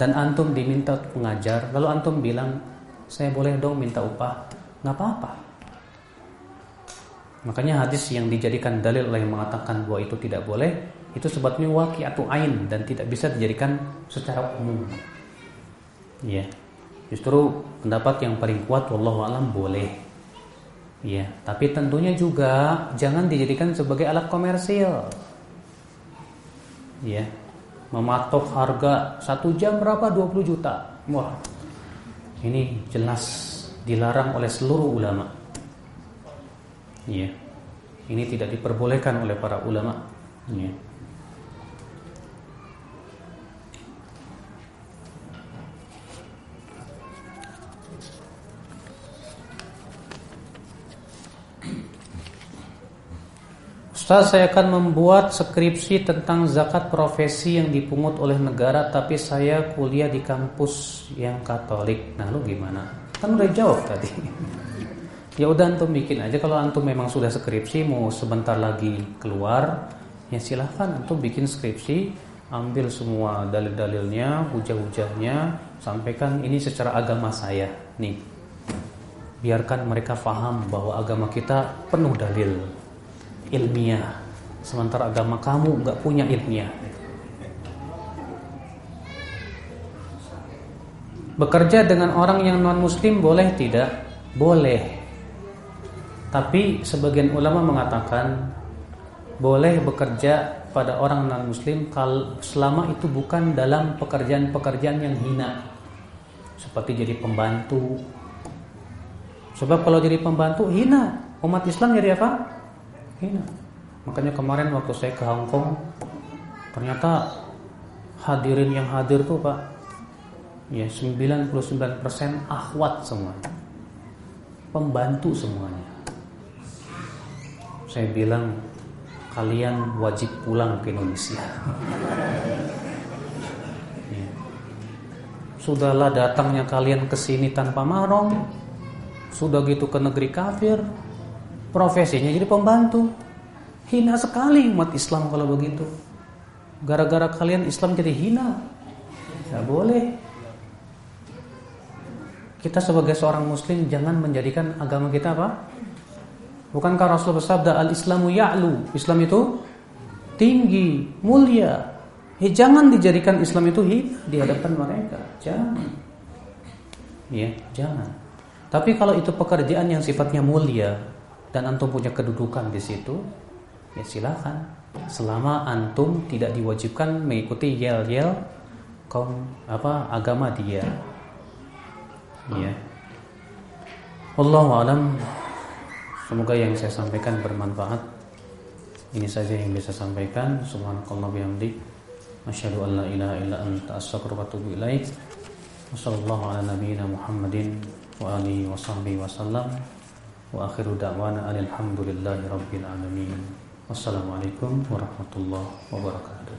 dan antum diminta pengajar, lalu antum bilang, saya boleh dong minta upah, nggak apa-apa. Makanya hadis yang dijadikan dalil oleh yang mengatakan bahwa itu tidak boleh, itu sebabnya atau ain dan tidak bisa dijadikan secara umum. Ya. Justru pendapat yang paling kuat wallahu alam boleh. Ya, tapi tentunya juga jangan dijadikan sebagai alat komersil. Ya. Mematok harga satu jam berapa 20 juta. Wah. Ini jelas dilarang oleh seluruh ulama. Ya. Ini tidak diperbolehkan oleh para ulama. Ya. Ustaz saya akan membuat skripsi tentang zakat profesi yang dipungut oleh negara Tapi saya kuliah di kampus yang katolik. Nah lu gimana? Kan udah jawab tadi. Ya udah antum bikin aja. Kalau antum memang sudah skripsi mau sebentar lagi keluar Ya silahkan antum bikin skripsi Ambil semua dalil-dalilnya, hujah-hujahnya Sampaikan ini secara agama saya. Nih Biarkan mereka faham bahwa agama kita penuh dalil ilmiah. Sementara agama kamu nggak punya ilmiah. Bekerja dengan orang yang non muslim boleh tidak? Boleh. Tapi sebagian ulama mengatakan boleh bekerja pada orang non muslim kalau selama itu bukan dalam pekerjaan-pekerjaan yang hina. Seperti jadi pembantu. Sebab kalau jadi pembantu hina. Umat Islam jadi apa hina. Makanya kemarin waktu saya ke Hong Kong ternyata hadirin yang hadir tuh Pak ya 99% akhwat semua. Pembantu semuanya. Saya bilang kalian wajib pulang ke Indonesia. ya. Sudahlah datangnya kalian ke sini tanpa marong. Sudah gitu ke negeri kafir, profesinya jadi pembantu. Hina sekali umat Islam kalau begitu. Gara-gara kalian Islam jadi hina. Tidak boleh. Kita sebagai seorang muslim jangan menjadikan agama kita apa? Bukankah Rasulullah bersabda al-Islamu ya'lu? Islam itu tinggi, mulia. Ya, jangan dijadikan Islam itu hina di hadapan mereka. Jangan. Ya, jangan. Tapi kalau itu pekerjaan yang sifatnya mulia, dan antum punya kedudukan di situ, ya silakan. Selama antum tidak diwajibkan mengikuti yel-yel kaum apa agama dia. Ya. Allah alam. Semoga yang saya sampaikan bermanfaat. Ini saja yang bisa sampaikan. Subhanakallah bihamdik. Asyhadu an la ilaha illa anta astaghfiruka wa atubu ilaik. Wassallallahu ala nabiyyina Muhammadin wa alihi wa sahbihi wasallam. وآخر دعوانا أن الحمد لله رب العالمين. والسلام عليكم ورحمة الله وبركاته.